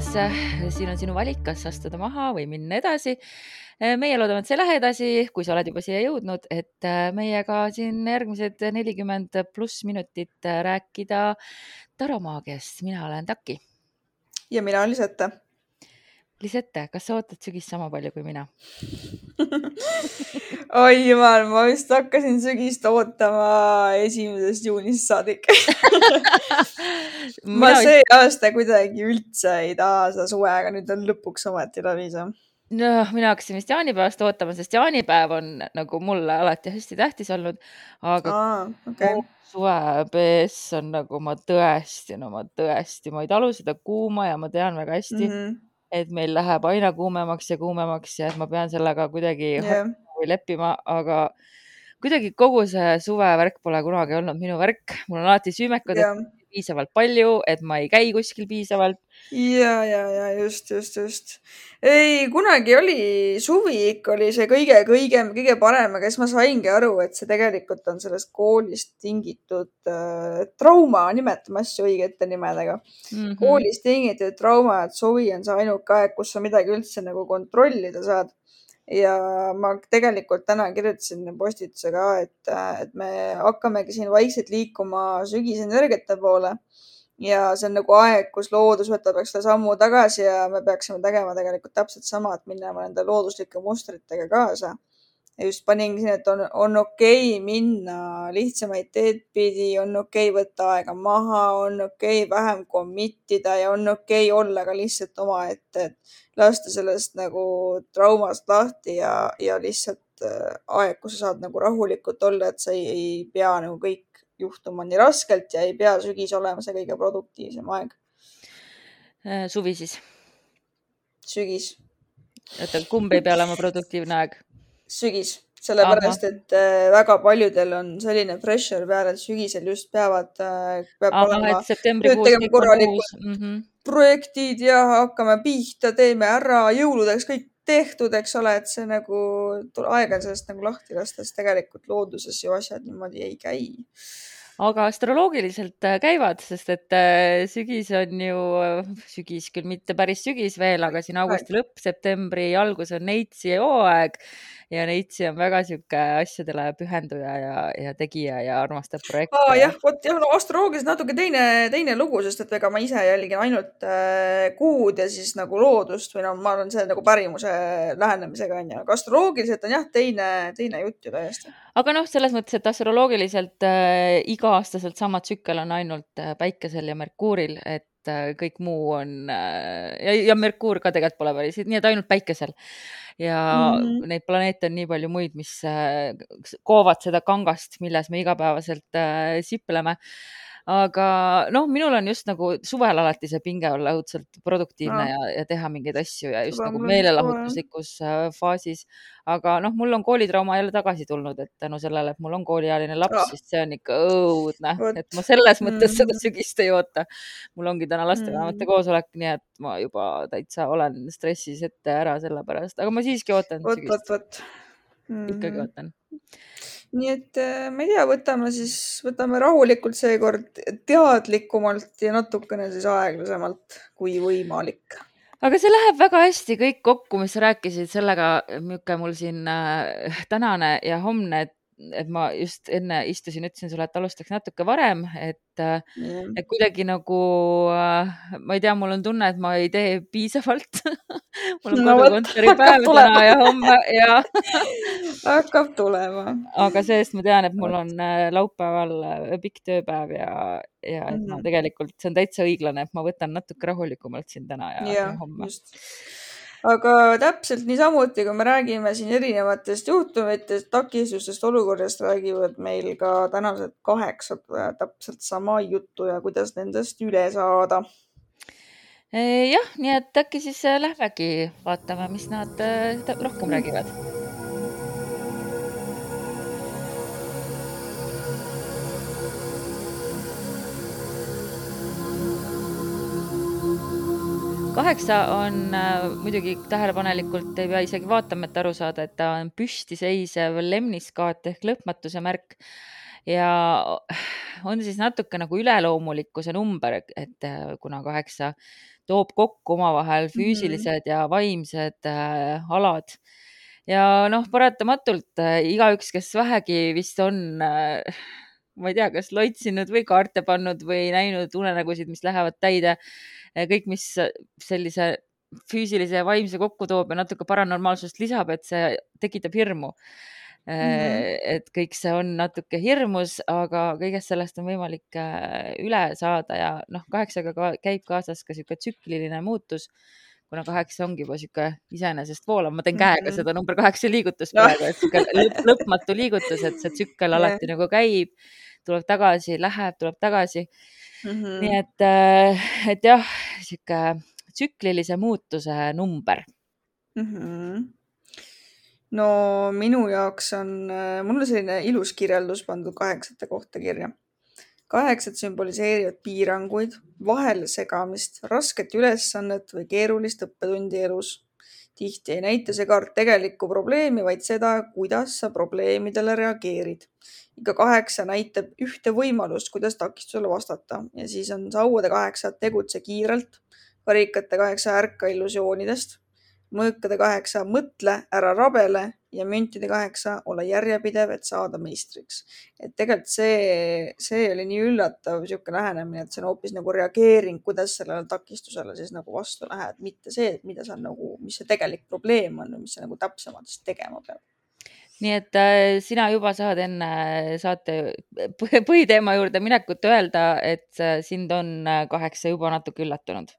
kosmosepeatusesse. siin on sinu valik, kas astuda maha või minna edasi. meie loodame, et sa ei lähe edasi, kui sa oled juba siia jõudnud, et meiega siin järgmised nelikümmend pluss minutit rääkida taromaagiast. mina olen Taki. ja mina olen Lisette. Lisette, kas sa ootad sügist sama palju kui mina oi jumal, ma vist hakkasin sügist ootama esimesest juunist saadik ma see aasta kuidagi üldse ei taha seda suve, aga nüüd on lõpuks ometi läbi see noh, mina hakkasin vist jaanipäevast ootama, sest jaanipäev on nagu mulle alati hästi tähtis olnud, aga Aa, okay. suve BS on nagu ma tõesti, no ma tõesti, ma ei talu seda kuuma ja ma tean väga hästi mm, -hmm. Et meil läheb aina kuumemaks ja kuumemaks ja et ma pean sellega kuidagi yeah. leppima, aga kuidagi kogu see suvevärk pole kunagi olnud minu värk, mul on alati süümekad yeah., piisavalt palju, et ma ei käi kuskil piisavalt. ja, ja, ja just, just, just. ei, kunagi oli suvi ikka oli see kõige-kõigem, kõige parem, aga siis ma saingi aru, et see tegelikult on sellest koolist tingitud äh, trauma, nimetame asju õigete nimedega mm. -hmm. koolist tingitud trauma, et suvi on see ainuke aeg, kus sa midagi üldse nagu kontrollida saad ja ma tegelikult täna kirjutasin postituse ka, et, et me hakkamegi siin vaikselt liikuma sügisenergiate poole. ja see on nagu aeg, kus loodus võtab, eks ole, sammu tagasi ja me peaksime tegema tegelikult täpselt sama, et minema nende looduslike mustritega kaasa ja just paningi siin, et on, on okei okay minna lihtsamaid teed pidi, on okei okay võtta aega maha, on okei okay vähem commit ida ja on okei okay olla ka lihtsalt omaette, et lasta sellest nagu traumast lahti ja, ja lihtsalt äh, aeg, kus sa saad nagu rahulikult olla, et sa ei, ei pea nagu kõik juhtuma nii raskelt ja ei pea sügis olema see kõige produktiivsem aeg. Äh, suvi siis? sügis. oota, kumb ei pea olema produktiivne aeg? sügis, sellepärast Aha. et äh, väga paljudel on selline pressure peal, et sügisel just peavad, peab Aha, olema tööd tegema korralikult mm -hmm. Projektid ja hakkame pihta, teeme ära, jõuludeks kõik tehtud, eks ole, et see nagu, aeg on sellest nagu lahti lasta, sest tegelikult looduses ju asjad niimoodi ei käi. Aga astroloogiliselt äh, käivad, sest et äh, sügis on ju, sügis küll mitte päris sügis veel, aga siin augusti lõpp, septembri algus on Neitsi hooaeg ja Neitsi on väga sihuke asjadele pühenduja ja, ja tegija ja armastab projekte. aa jah, vot jah, no astroloogiliselt natuke teine, teine lugu, sest et ega ma ise jälgin ainult äh, kuud ja siis nagu loodust või no ma olen selle nagu pärimuse lähenemisega onju, aga astroloogiliselt on jah, teine, teine jutt ju täiesti. aga noh, selles mõttes, et astroloogiliselt äh, iga-aastaselt sama tsükkel on ainult äh, päikesel ja Merkuuril, et äh, kõik muu on äh, ja, ja Merkuur ka tegelikult pole päris, nii et ainult päikesel ja mm -hmm. neid planeete on nii palju muid, mis äh, koovad seda kangast, milles me igapäevaselt sipleme aga noh, minul on just nagu suvel alati see pinge olla õudselt produktiivne no. ja, ja teha mingeid asju ja just Suva, nagu meelelahutuslikus äh, faasis. aga noh, mul on koolitrauma jälle tagasi tulnud, et tänu sellele, et mul on kooliealine laps no., siis see on ikka õudne, et ma selles mõttes mm. seda sügist ei oota. mul ongi täna lastevanemate mm. koosolek, nii et ma juba täitsa olen stressis ette ära selle pärast, aga ma siiski ootan. vot, vot, vot. ikkagi mm. ootan nii et äh, ma ei tea, võtame siis, võtame rahulikult seekord teadlikumalt ja natukene siis aeglasemalt, kui võimalik. aga see läheb väga hästi kõik kokku, mis sa rääkisid sellega, milline mul siin äh, tänane ja homne et ma just enne istusin, ütlesin sulle, et alustaks natuke varem, et mm., et kuidagi nagu, äh, ma ei tea, mul on tunne, et ma ei tee piisavalt. Mul on no, kodukontori päev täna ja homme ja hakkab tulema. aga see-eest ma tean, et mul on äh, laupäeval pikk tööpäev ja, ja et mm ma tegelikult, see on täitsa õiglane, et ma võtan natuke rahulikumalt siin täna ja, ja, ja homme. just aga täpselt niisamuti, kui me räägime siin erinevatest juhtumitest, takistustest, olukorrast, räägivad meil ka tänased kaheksa täpselt sama juttu ja kuidas nendest üle saada. jah, nii et äkki siis äh, lähmegi vaatame, mis nad äh, rohkem räägivad kaheksa on äh, muidugi tähelepanelikult, ei pea isegi vaatama, et aru saada, et ta on püstiseisev lemniskaat ehk lõpmatuse märk. ja on siis natuke nagu üleloomulikkuse number, et kuna kaheksa toob kokku omavahel Mhm. füüsilised ja vaimsed äh, alad ja noh, paratamatult äh, igaüks, kes vähegi vist on äh, ma ei tea, kas loitsinud või kaarte pannud või näinud unenägusid, mis lähevad täide. kõik, mis sellise füüsilise ja vaimse kokku toob ja natuke paranormaalsust lisab, et see tekitab hirmu mm. -hmm. et kõik see on natuke hirmus, aga kõigest sellest on võimalik äh, üle saada ja noh, kaheksaga ka, käib kaasas ka sihuke tsükliline muutus kuna kaheksa ongi juba sihuke iseenesest voolav, ma teen käega -hmm. seda number kaheksa liigutust praegu, et sihuke lõp, lõpmatu liigutus, et see tsükkel alati nagu käib, tuleb tagasi, läheb, tuleb tagasi mm. -hmm. nii et, äh, et jah, sihuke tsüklilise muutuse number mm. -hmm. no minu jaoks on, äh, mul on selline ilus kirjeldus pandud kaheksate kohta kirja. kaheksad sümboliseerivad piiranguid, vahelesegamist, rasket ülesannet või keerulist õppetundi elus. tihti ei näita see kaart tegelikku probleemi, vaid seda, kuidas sa probleemidele reageerid. Iga kaheksa näitab ühte võimalust, kuidas takistusele vastata. Ja siis on sauade kaheksa, tegutse kiirelt karikate kaheksa ärka illusioonidest, mõõkade kaheksa mõtle, ära rabele ja müntide kaheksa ole järjepidev, et saada meistriks. et tegelikult see, see oli nii üllatav niisugune lähenemine, et see on hoopis nagu reageering, kuidas sellele takistusele siis nagu vastu lähed, mitte see, et mida sa nagu, mis see tegelik probleem on või mis sa nagu täpsemalt siis tegema pead nii et äh, sina juba saad enne saate põhiteema juurde minekut öelda, et äh, sind on äh, kaheksa juba natuke üllatunud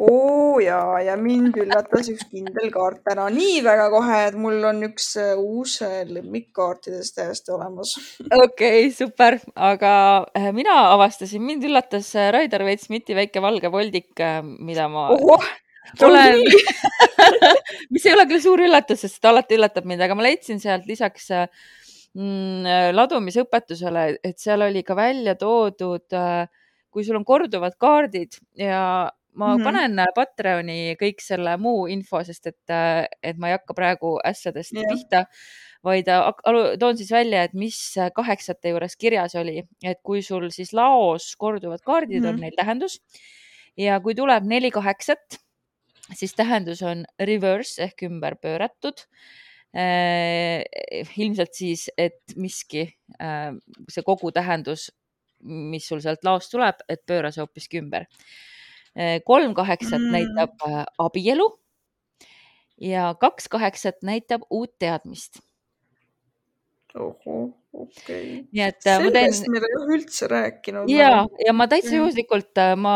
oo jaa, ja mind üllatas üks kindel kaart täna nii väga kohe, et mul on üks äh, uus äh, lemmikkaartidest täiesti olemas. okei okay,, super, aga äh, mina avastasin, mind üllatas Raidar Veits-Miti väike valge voldik, mida ma Ohoh, olen mis ei ole küll suur üllatus, sest ta alati üllatab mind, aga ma leidsin sealt lisaks mm, ladumisõpetusele, et seal oli ka välja toodud, kui sul on korduvad kaardid ja ma mm -hmm. panen äh, Patreoni kõik selle muu info, sest et, äh, et ma ei hakka praegu asjadest yeah. pihta, vaid äh, toon siis välja, et mis kaheksate juures kirjas oli, et kui sul siis laos korduvad kaardid mm, -hmm. on neil tähendus ja kui tuleb neli kaheksat, siis tähendus on reverse ehk ümber pööratud eh,. ilmselt siis, et miski eh,, see kogu tähendus, mis sul sealt laost tuleb, et pööra see hoopiski ümber Äh, kolm kaheksat mm. näitab abielu ja kaks kaheksat näitab uut teadmist. Ohoh, okei okay.. nii et äh, sellest teen... me ei ole üldse rääkinud. ja, ja ma täitsa juhuslikult, ma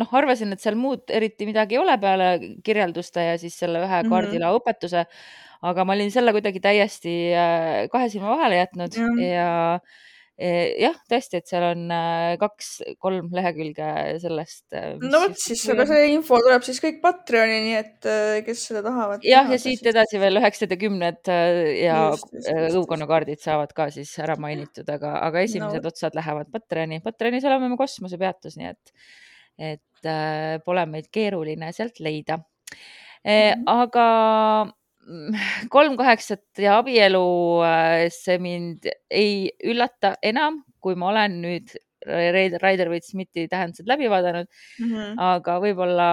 noh, arvasin, et seal muud eriti midagi ei ole peale kirjelduste ja siis selle ühe kaardilao mm -hmm. õpetuse. aga ma olin selle kuidagi täiesti kahe silma vahele jätnud ja, ja jah, tõesti, et seal on äh, kaks-kolm lehekülge sellest. Äh, no vot siis, aga see info tuleb siis kõik Patreoni, nii et äh, kes seda tahavad. jah, ja siit edasi veel üheksad ja kümned ja õukonnakaardid saavad ka siis ära mainitud, aga, aga esimesed no. otsad lähevad Patreoni. Patreonis oleme me kosmosepeatus, nii et, et äh, pole meid keeruline sealt leida eh,. Mm -hmm. aga kolm kaheksat ja abielu, äh, see mind ei üllata enam, kui ma olen nüüd Raider Waite Smithi tähendused läbi vaadanud mm. -hmm. aga võib-olla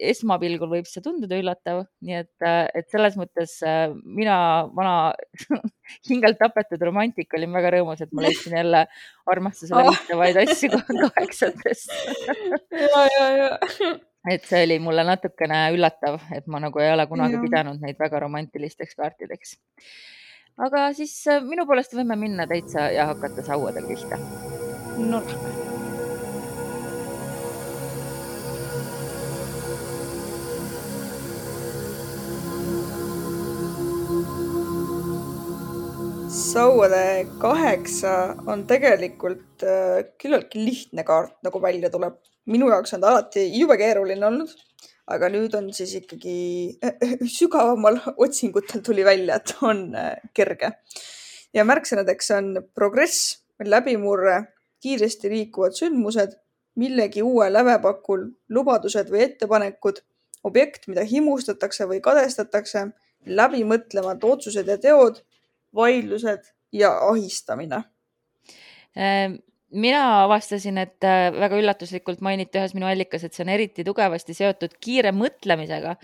esmapilgul võib see tunduda üllatav, nii et, äh, et selles mõttes äh, mina, vana hingelt tapetud romantik, olin väga rõõmus, et ma leidsin jälle armastusele viitavaid oh. asju kaheksatest ja, ja, ja et see oli mulle natukene üllatav, et ma nagu ei ole kunagi ja. pidanud neid väga romantilisteks kaartideks. aga siis äh, minu poolest võime minna täitsa ja hakata sauadel pihta. no lähme. sauade kaheksa on tegelikult äh, küllaltki lihtne kaart, nagu välja tuleb minu jaoks on ta alati jube keeruline olnud, aga nüüd on siis ikkagi sügavamal otsingutel tuli välja, et on äh, kerge. ja märksõnadeks on progress, läbimurre, kiiresti liikuvad sündmused, millegi uue lävepakul lubadused või ettepanekud, objekt, mida himustatakse või kadestatakse, läbimõtlemata otsused ja teod, vaidlused ja ahistamine Ehm, mina avastasin, et äh, väga üllatuslikult mainiti ühes minu allikas, et see on eriti tugevasti seotud kiire mõtlemisega,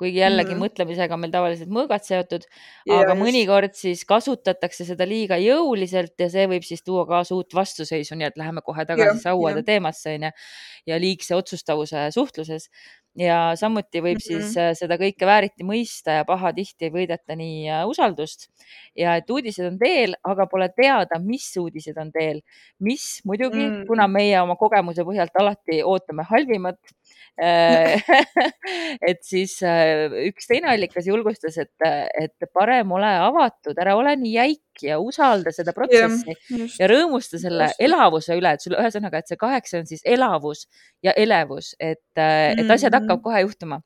kuigi jällegi mm -hmm. mõtlemisega on meil tavaliselt mõõgad seotud, aga just. mõnikord siis kasutatakse seda liiga jõuliselt ja see võib siis tuua kaasa uut vastuseisu, nii et läheme kohe tagasi sauade teemasse onju ja liigse otsustavuse suhtluses ja samuti võib mm -hmm. siis äh, seda kõike vääriti mõista ja pahatihti ei võideta nii äh, usaldust ja et uudised on teel, aga pole teada, mis uudised on teel, mis muidugi mm, -hmm. kuna meie oma kogemuse põhjalt alati ootame halvimat et siis üks teine allikas julgustas, et, et parem ole avatud, ära ole nii jäik ja usalda seda protsessi ja, ja rõõmusta selle just. elavuse üle, et sul ühesõnaga, et see kaheksa on siis elavus ja elevus, et, et asjad hakkab mm. kohe juhtuma.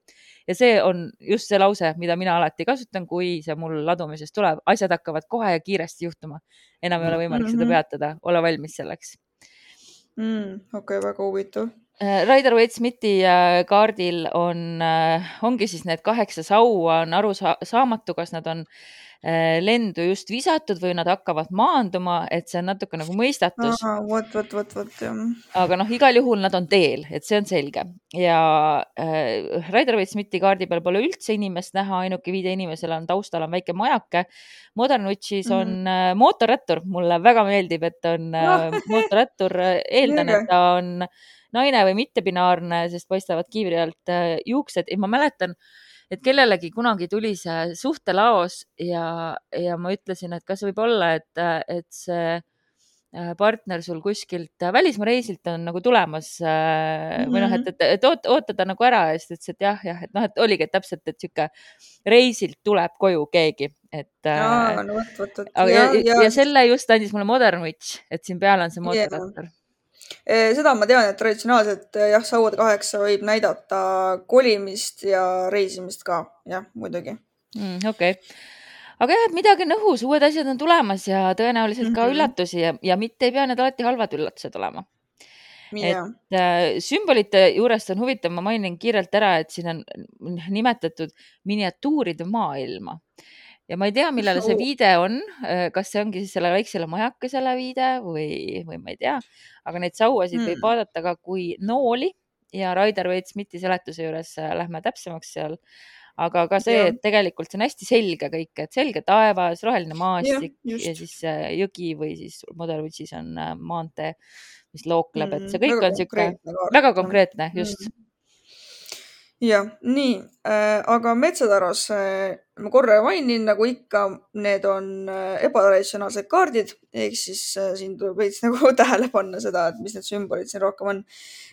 ja see on just see lause, mida mina alati kasutan, kui see mul ladumisest tuleb, asjad hakkavad kohe ja kiiresti juhtuma. enam ei ole võimalik mm -hmm. seda mm-hmm. peatada, ole valmis selleks mm,. okei okay,, väga huvitav äh, Raider Waite Smithi äh, kaardil on, äh, ongi siis need kaheksa saua on arusaamatu, kas nad on äh, Äh, lendu just visatud või nad hakkavad maanduma, et see on natuke nagu mõistatus. vot, vot, vot, vot jah. aga noh, igal juhul nad on teel, et see on selge ja äh, Rider-Waite Smithi kaardi peal pole üldse inimest näha, ainuke viide inimesele on taustal on väike majake. Modern Witchis on mm -hmm. äh, mootorrättur, mulle väga meeldib, et on äh, mootorrättur, eeldan, et ta on naine või mittebinaarne, sest paistavad kiivri alt äh, juuksed ja ma mäletan äh, et kellelegi kunagi tuli see suhtelaos ja, ja ma ütlesin, et kas võib olla, et, et see äh, partner sul kuskilt välismaa reisilt on nagu tulemas mm -hmm. või noh, et, et, et oota, oota ta nagu ära ja siis ta ütles, et jah, jah, et noh, et oligi et täpselt, et sihuke reisilt tuleb koju keegi, et. no ja, ja, ja, ja selle just andis mulle Modern Witch, et siin peal on see mootorrattur yeah seda ma tean, et traditsionaalselt eh, jah, sauade kaheksa võib näidata kolimist ja reisimist ka, jah, muidugi mm,. okei okay., aga jah, et midagi on õhus, uued asjad on tulemas ja tõenäoliselt ka mm -hmm. üllatusi ja, ja mitte ei pea need alati halvad üllatused olema yeah.. et äh, sümbolite juurest on huvitav, ma mainin kiirelt ära, et siin on nimetatud miniatuuride maailma ja ma ei tea, millele see viide on, äh, kas see ongi siis selle väiksele majakesele viide või, või ma ei tea, aga neid sauasid hmm. võib vaadata ka kui nooli ja Raider Waite Smithi seletuse juures äh, lähme täpsemaks seal. aga ka see, et tegelikult see on hästi selge kõik, et selge taevas, roheline maastik ja, ja siis äh, jõgi või siis Witchis on maantee, mis lookleb, et see hmm, kõik väga on niisugune väga konkreetne, just. Mm jah, nii äh,, aga metsataras äh, ma korra mainin, nagu ikka, need on äh, ebatraditsionaalsed kaardid ehk siis äh, siin tuleb veits nagu tähele panna seda, et mis need sümbolid siin rohkem on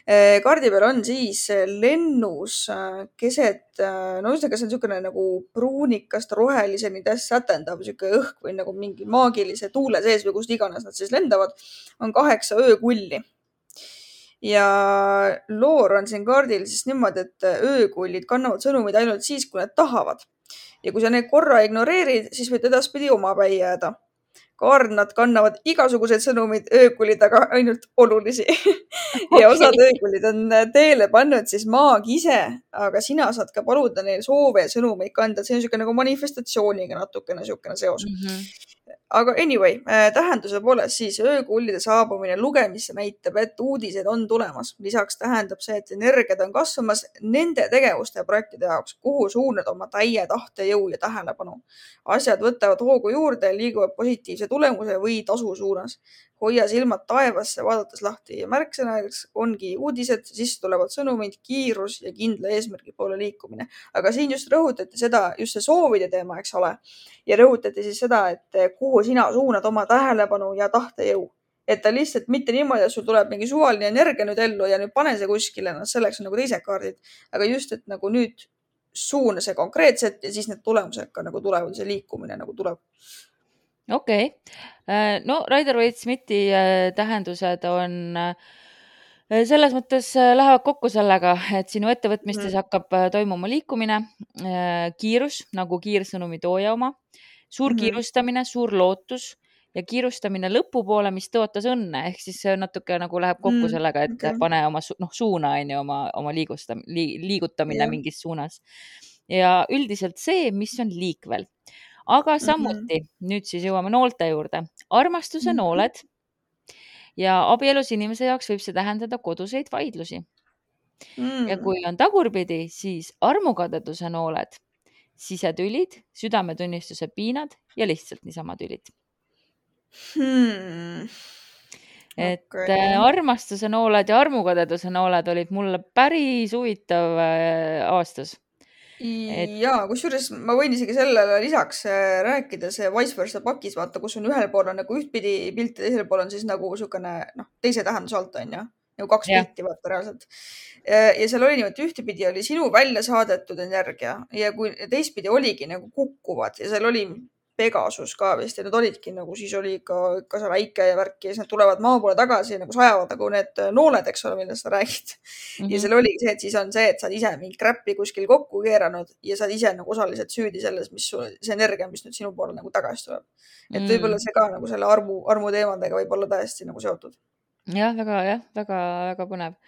äh,. kaardi peal on siis äh, lennus äh, keset äh,, no ühesõnaga, see on niisugune nagu pruunikast roheliseni sätendav niisugune õhk või nagu mingi maagilise tuule sees või kust iganes nad siis lendavad, on kaheksa öökulli ja loor on siin kaardil siis niimoodi, et öökullid kannavad sõnumeid ainult siis, kui nad tahavad. ja kui sa neid korra ignoreerid, siis võid edaspidi omapäi jääda. kaarnad kannavad igasuguseid sõnumeid, öökullid aga ainult olulisi okay. ja osad öökullid on teele pannud siis maag ise, aga sina saad ka paluda neil soove ja sõnumeid kanda, see on niisugune nagu manifestatsiooniga natukene niisugune seos mm. -hmm aga anyway äh,, tähenduse poolest siis öökullide saabumine lugemisse näitab, et uudised on tulemas. lisaks tähendab see, et energiad on kasvamas nende tegevuste ja projektide jaoks, kuhu suunad oma täie tahtejõu ja tähelepanu. asjad võtavad hoogu juurde ja liiguvad positiivse tulemuse või tasu suunas hoia silmad taevasse, vaadates lahti ja märksõnadeks ongi uudised, sisse tulevad sõnumid, kiirus ja kindla eesmärgi poole liikumine. aga siin just rõhutati seda, just see soovide teema, eks ole. ja rõhutati siis seda, et kuhu sina suunad oma tähelepanu ja tahtejõu. et ta lihtsalt mitte niimoodi, et sul tuleb mingi suvaline energia nüüd ellu ja nüüd pane see kuskile, noh, selleks on nagu teised kaardid. aga just, et nagu nüüd suuna see konkreetselt ja siis need tulemused ka nagu tulevad, see liikumine nagu tuleb okei okay., no Rider-Waite Smithi äh, tähendused on äh, selles mõttes äh, lähevad kokku sellega, et sinu ettevõtmistes mm. hakkab toimuma liikumine, kiirus nagu kiirsõnumi tooja oma, suur mm. kiirustamine, suur lootus ja kiirustamine lõpupoole, mis tõotas õnne, ehk siis see natuke nagu läheb kokku mm, sellega, et okay. pane oma noh, suuna on ju oma, oma liigusta- li,, liigutamine yeah. mingis suunas. ja üldiselt see, mis on liikvel aga samuti mm -hmm. nüüd siis jõuame noolte juurde, armastuse mm -hmm. nooled ja abielus inimese jaoks võib see tähendada koduseid vaidlusi mm.. ja kui on tagurpidi, siis armukadeduse nooled, sisetülid, südametunnistuse piinad ja lihtsalt niisama tülid. Hmm.. et okay. Äh, armastuse nooled ja armukadeduse nooled olid mulle päris huvitav äh, aastas. Et.... ja kusjuures ma võin isegi sellele lisaks äh, rääkida, see vice versa pakis, vaata, kus on ühel pool on nagu ühtpidi pilt ja teisel pool on siis nagu niisugune noh, teise tähenduse alt on ju, nagu kaks ja. pilti vaata reaalselt. ja seal oli niimoodi, ühtepidi oli sinu välja saadetud energia ja kui teistpidi oligi nagu kukkuvad ja seal oli Pegasus ka vist ja need olidki nagu siis oli ikka, ikka see väike ja värk ja siis nad tulevad maa poole tagasi nagu sajavad nagu need nooled, eks ole, millest sa räägid mm. -hmm. ja seal oligi see, et siis on see, et sa oled ise mingit kräppi kuskil kokku keeranud ja sa oled ise nagu osaliselt süüdi selles, mis sul, see energia, mis nüüd sinu poole nagu tagasi tuleb. et mm -hmm. võib-olla see ka nagu selle armu, armu teemadega võib olla täiesti nagu seotud. Jah, väga jah, väga-väga põnev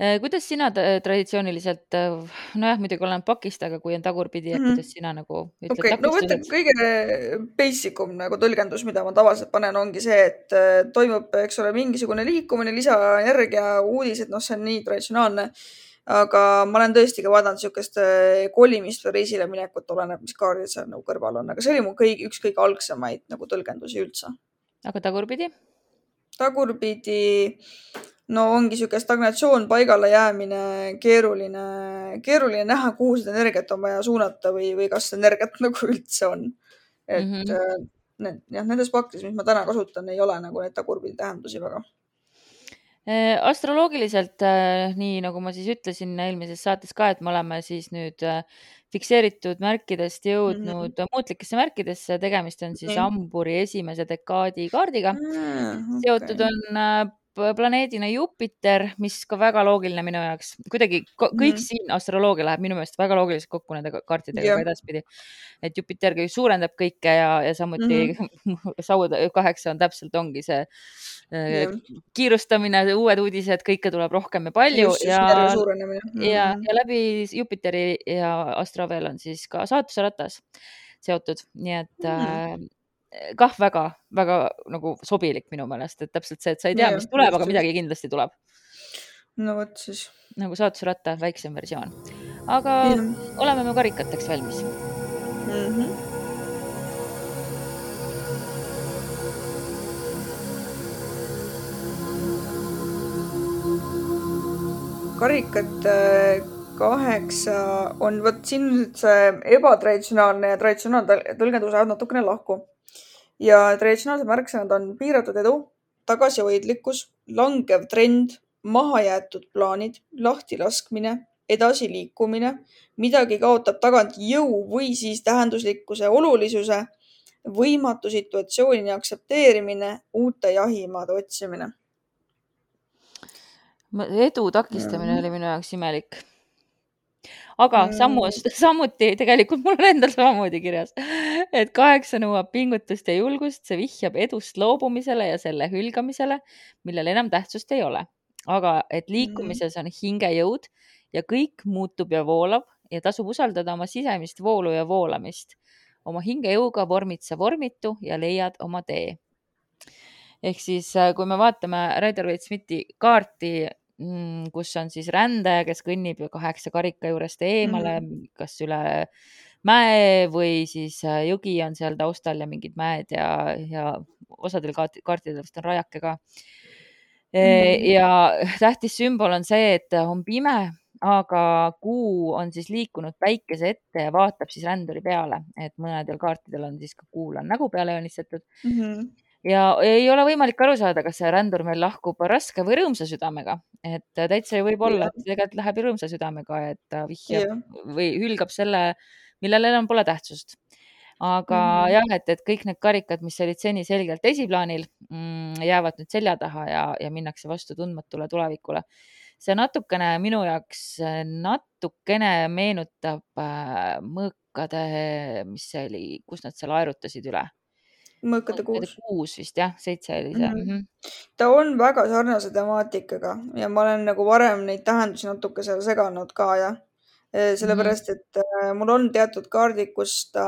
Äh, kuidas sina traditsiooniliselt, äh, nojah, muidugi oleneb pakist, aga kui on tagurpidi, et -hmm. kuidas sina nagu ütled okay. no ma ütlen, kõige basic um nagu tõlgendus, mida ma tavaliselt panen, ongi see, et äh, toimub, eks ole, mingisugune liikumine, lisaenergia, uudised, noh, see on nii traditsionaalne. aga ma olen tõesti ka vaadanud niisugust kolimist või reisile minekut, oleneb, mis kaardid seal nagu kõrval on, aga see oli mu kõige, üks kõige algsemaid nagu tõlgendusi üldse. aga tagurpidi? Tagurpidi no ongi niisugune stagnatsioon, paigale jäämine, keeruline, keeruline näha, kuhu seda energiat on vaja suunata või, või kas energiat nagu üldse on. et mm -hmm. need jah, nendes pakkides, mis ma täna kasutan, ei ole nagu neid tagurpidi tähendusi väga äh, astroloogiliselt, äh, nii nagu ma siis ütlesin eelmises saates ka, et me oleme siis nüüd fikseeritud märkidest jõudnud mm -hmm. muutlikesse märkidesse, tegemist on siis -hmm. hamburi esimese dekaadi kaardiga mm. -hmm. seotud on planeedina Jupiter, mis ka väga loogiline minu jaoks, kuidagi kõik mm -hmm. siin astroloogia läheb minu meelest väga loogiliselt kokku nende kaartidega yeah. ka edaspidi. et Jupiter suurendab kõike ja, ja samuti mm -hmm. sauad kaheksa on täpselt ongi see yeah. kiirustamine, uued uudised, kõike tuleb rohkem ja palju Just, ja, ja, ja läbi Jupiteri ja Astrovel on siis ka saatuse ratas seotud, nii et mm -hmm kah väga-väga nagu sobilik minu meelest, et täpselt see, et sa ei tea, mis tuleb, aga midagi kindlasti tuleb. no vot siis. nagu saatusratta väiksem versioon. aga ja. oleme me karikateks valmis mm? -hmm. karikat äh, kaheksa on, vot siin see ebatraditsionaalne ja traditsionaalne tõlgendus lähevad natukene lahku ja traditsionaalsed märksõnad on piiratud edu, tagasihoidlikkus, langev trend, mahajäetud plaanid, lahtilaskmine, edasiliikumine, midagi kaotab tagant jõu või siis tähenduslikkuse olulisuse, võimatu situatsiooni aktsepteerimine, uute jahimaade otsimine. edu takistamine oli minu jaoks imelik aga mm. sammu, samuti tegelikult mul on endal samamoodi kirjas, et kaheksa nõuab pingutust ja julgust, see vihjab edust loobumisele ja selle hülgamisele, millel enam tähtsust ei ole. aga et mm. liikumises on hingejõud ja kõik muutub ja voolab ja tasub usaldada oma sisemist voolu ja voolamist. oma hingejõuga vormid sa vormitu ja leiad oma tee ehk siis, kui me vaatame Rider-Waite-Smithi kaarti Mm, kus on siis rändaja, kes kõnnib kaheksa karika juurest eemale mm, -hmm. kas üle mäe või siis äh, jõgi on seal taustal ja mingid mäed ja, ja osadel kaartidel vist on rajake ka mm. -hmm. ja tähtis sümbol on see, et on pime, aga kuu on siis liikunud päikese ette ja vaatab siis ränduri peale, et mõnedel kaartidel on siis ka kuul on nägu peale joonistatud mm. -hmm ja ei ole võimalik aru saada, kas see rändur meil lahkub raske või rõõmsa südamega, et täitsa ju võib olla, et tegelikult läheb rõõmsa südamega, et ta vihjab ja. või hülgab selle, millel enam pole tähtsust. aga mm jah, et, et kõik need karikad, mis olid seni selgelt esiplaanil mm,, jäävad nüüd selja taha ja, ja minnakse vastu tundmatule tulevikule. see natukene minu jaoks natukene meenutab äh, mõõkade, mis see oli, kus nad seal aerutasid üle mõõkade kuus. kuus vist jah, seitse oli see mm. -hmm. ta on väga sarnase temaatikaga ja ma olen nagu varem neid tähendusi natuke seal seganud ka jah. sellepärast et äh, mul on teatud kaardid, kus ta,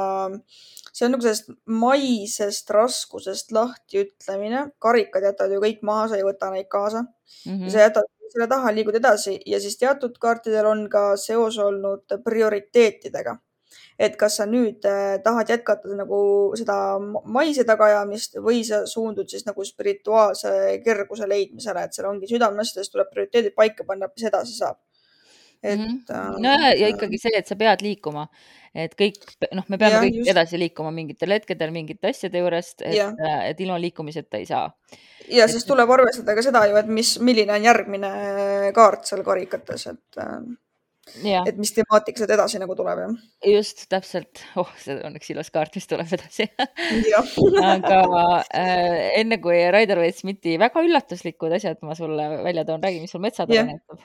see on nagu sellest maisest raskusest lahtiütlemine. karikad jätad ju kõik maha, sa ei võta neid kaasa mm. -hmm. sa jätad selle taha, liigud edasi ja siis teatud kaartidel on ka seos olnud prioriteetidega et kas sa nüüd äh, tahad jätkata nagu seda maise tagaajamist või sa suundud siis nagu spirituaalse kerguse leidmisele, et seal ongi südameasjades tuleb prioriteedid paika panna, mis edasi saab. et mm. -hmm. no ja, ja ikkagi see, et sa pead liikuma, et kõik, noh, me peame ja, kõik just. edasi liikuma mingitel hetkedel mingite asjade juurest, et, äh, et ilma liikumiseta ei saa. ja et... siis tuleb arvestada ka seda ju, et mis, milline on järgmine kaart seal karikates, et et mis temaatika sealt edasi nagu tuleb, jah? just, täpselt. oh, see on üks ilus kaart, mis tuleb edasi aga äh, enne kui Raider Waite-Smithi väga üllatuslikud asjad ma sulle välja toon, räägi, mis sul metsatele näitab.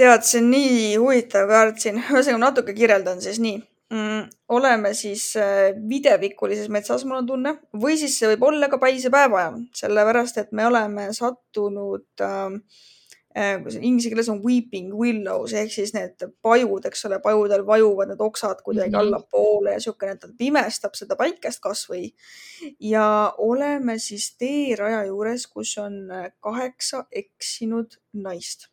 tead, see on nii huvitav kaart siin, ühesõnaga natuke kirjeldan siis nii mm,. oleme siis äh, videvikulises metsas, mul on tunne, või siis see võib olla ka päisepäevaajal, sellepärast et me oleme sattunud Äh, inglise keeles on weeping willows ehk siis need pajud, eks ole, pajudel vajuvad need oksad kuidagi mm -hmm. allapoole ja niisugune, ta pimestab seda päikest kasvõi. ja oleme siis teeraja juures, kus on äh, kaheksa eksinud naist.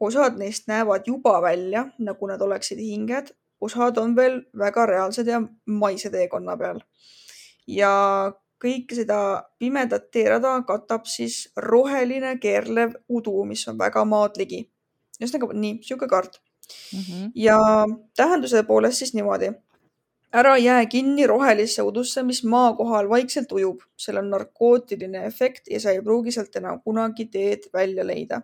osad neist näevad juba välja, nagu nad oleksid hinged, osad on veel väga reaalsed ja maise teekonna peal. ja kõike seda pimedat teerada katab siis roheline keerlev udu, mis on väga maad ligi. ühesõnaga nii, sihuke kaart mm. -hmm. ja tähenduse poolest siis niimoodi. ära jää kinni rohelisse udusse, mis maa kohal vaikselt ujub, seal on narkootiline efekt ja sa ei pruugi sealt enam kunagi teed välja leida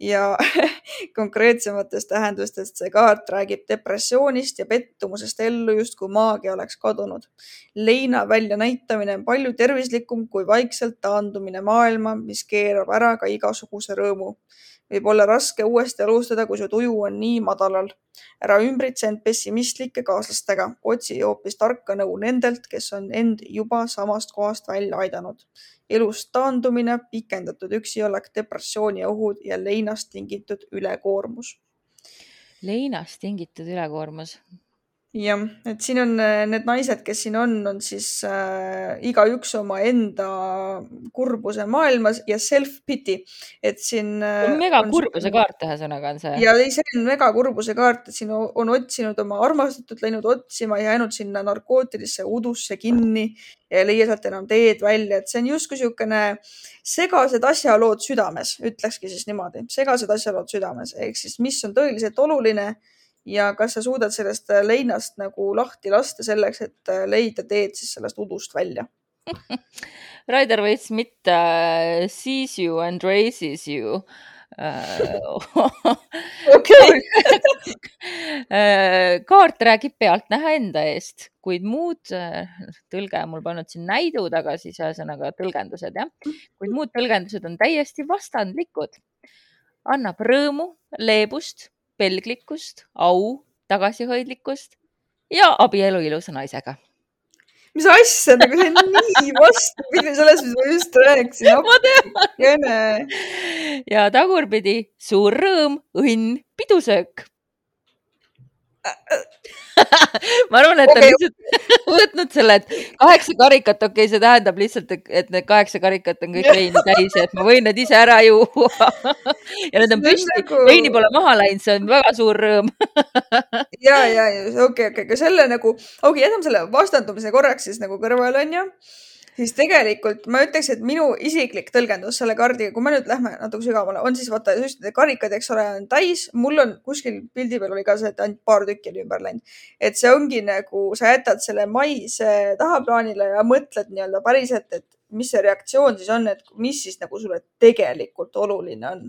ja konkreetsematest tähendustest see kaart räägib depressioonist ja pettumusest ellu, justkui maagia oleks kadunud. leina väljanäitamine on palju tervislikum kui vaikselt taandumine maailma, mis keerab ära ka igasuguse rõõmu võib olla raske uuesti alustada, kui su tuju on nii madalal. ära ümbritse end pessimistlike kaaslastega, otsi hoopis tarka nõu nendelt, kes on end juba samast kohast välja aidanud. Elust taandumine, pikendatud üksiolek, depressiooni ohud ja leinast tingitud ülekoormus. leinast tingitud ülekoormus jah, et siin on äh, need naised, kes siin on, on siis äh, igaüks omaenda kurbuse maailmas ja self-pity, et siin äh,. mega kurbuse on... kaart ühesõnaga on see. ja ei, see on mega kurbuse kaart, et siin on, on otsinud oma armastatut, läinud otsima jäänud sinna narkootilisse udusse kinni ja ei leia sealt enam teed välja, et see on justkui niisugune segased asjalood südames, ütlekski siis niimoodi, segased asjalood südames ehk siis, mis on tõeliselt oluline ja kas sa suudad sellest äh, leinast nagu lahti lasta selleks, et äh, leida teed siis sellest udust välja Raider Waits mitte uh, sees you and raises you okei. kaart räägib pealtnäha enda eest, kuid muud, tõlge mul pannud siin näidud, aga siis ühesõnaga tõlgendused jah, kuid muud tõlgendused on täiesti vastandlikud. annab rõõmu, leebust, pelglikkust, au, tagasihoidlikkust ja abielu ilusa naisega. mis asja, nagu see on nii vastupidi sellest, mis ma just rääkisin. ja tagurpidi suur rõõm, õnn, pidusöök ma arvan, et ta lihtsalt võtnud selle, et kaheksa karikat, okei okay,, see tähendab lihtsalt, et need kaheksa karikat on kõik veini täis et ma võin need ise ära juua. Ja need on püsti nagu..., veini pole maha läinud, see on väga suur rõõm. Ja, ja, ja okei okay,, okei okay., aga selle nagu, okei okay,, jätame selle vastandumise korraks siis nagu kõrvale, onju siis tegelikult ma ütleks, et minu isiklik tõlgendus selle kaardiga, kui me nüüd lähme natuke sügavamale, on siis vaata need karikad, eks ole, on täis. mul on kuskil pildi peal oli ka see, et ainult paar tükki oli ümber läinud. et see ongi nagu, sa jätad selle maise tahaplaanile ja mõtled nii-öelda päriselt, et mis see reaktsioon siis on, et mis siis nagu sulle tegelikult oluline on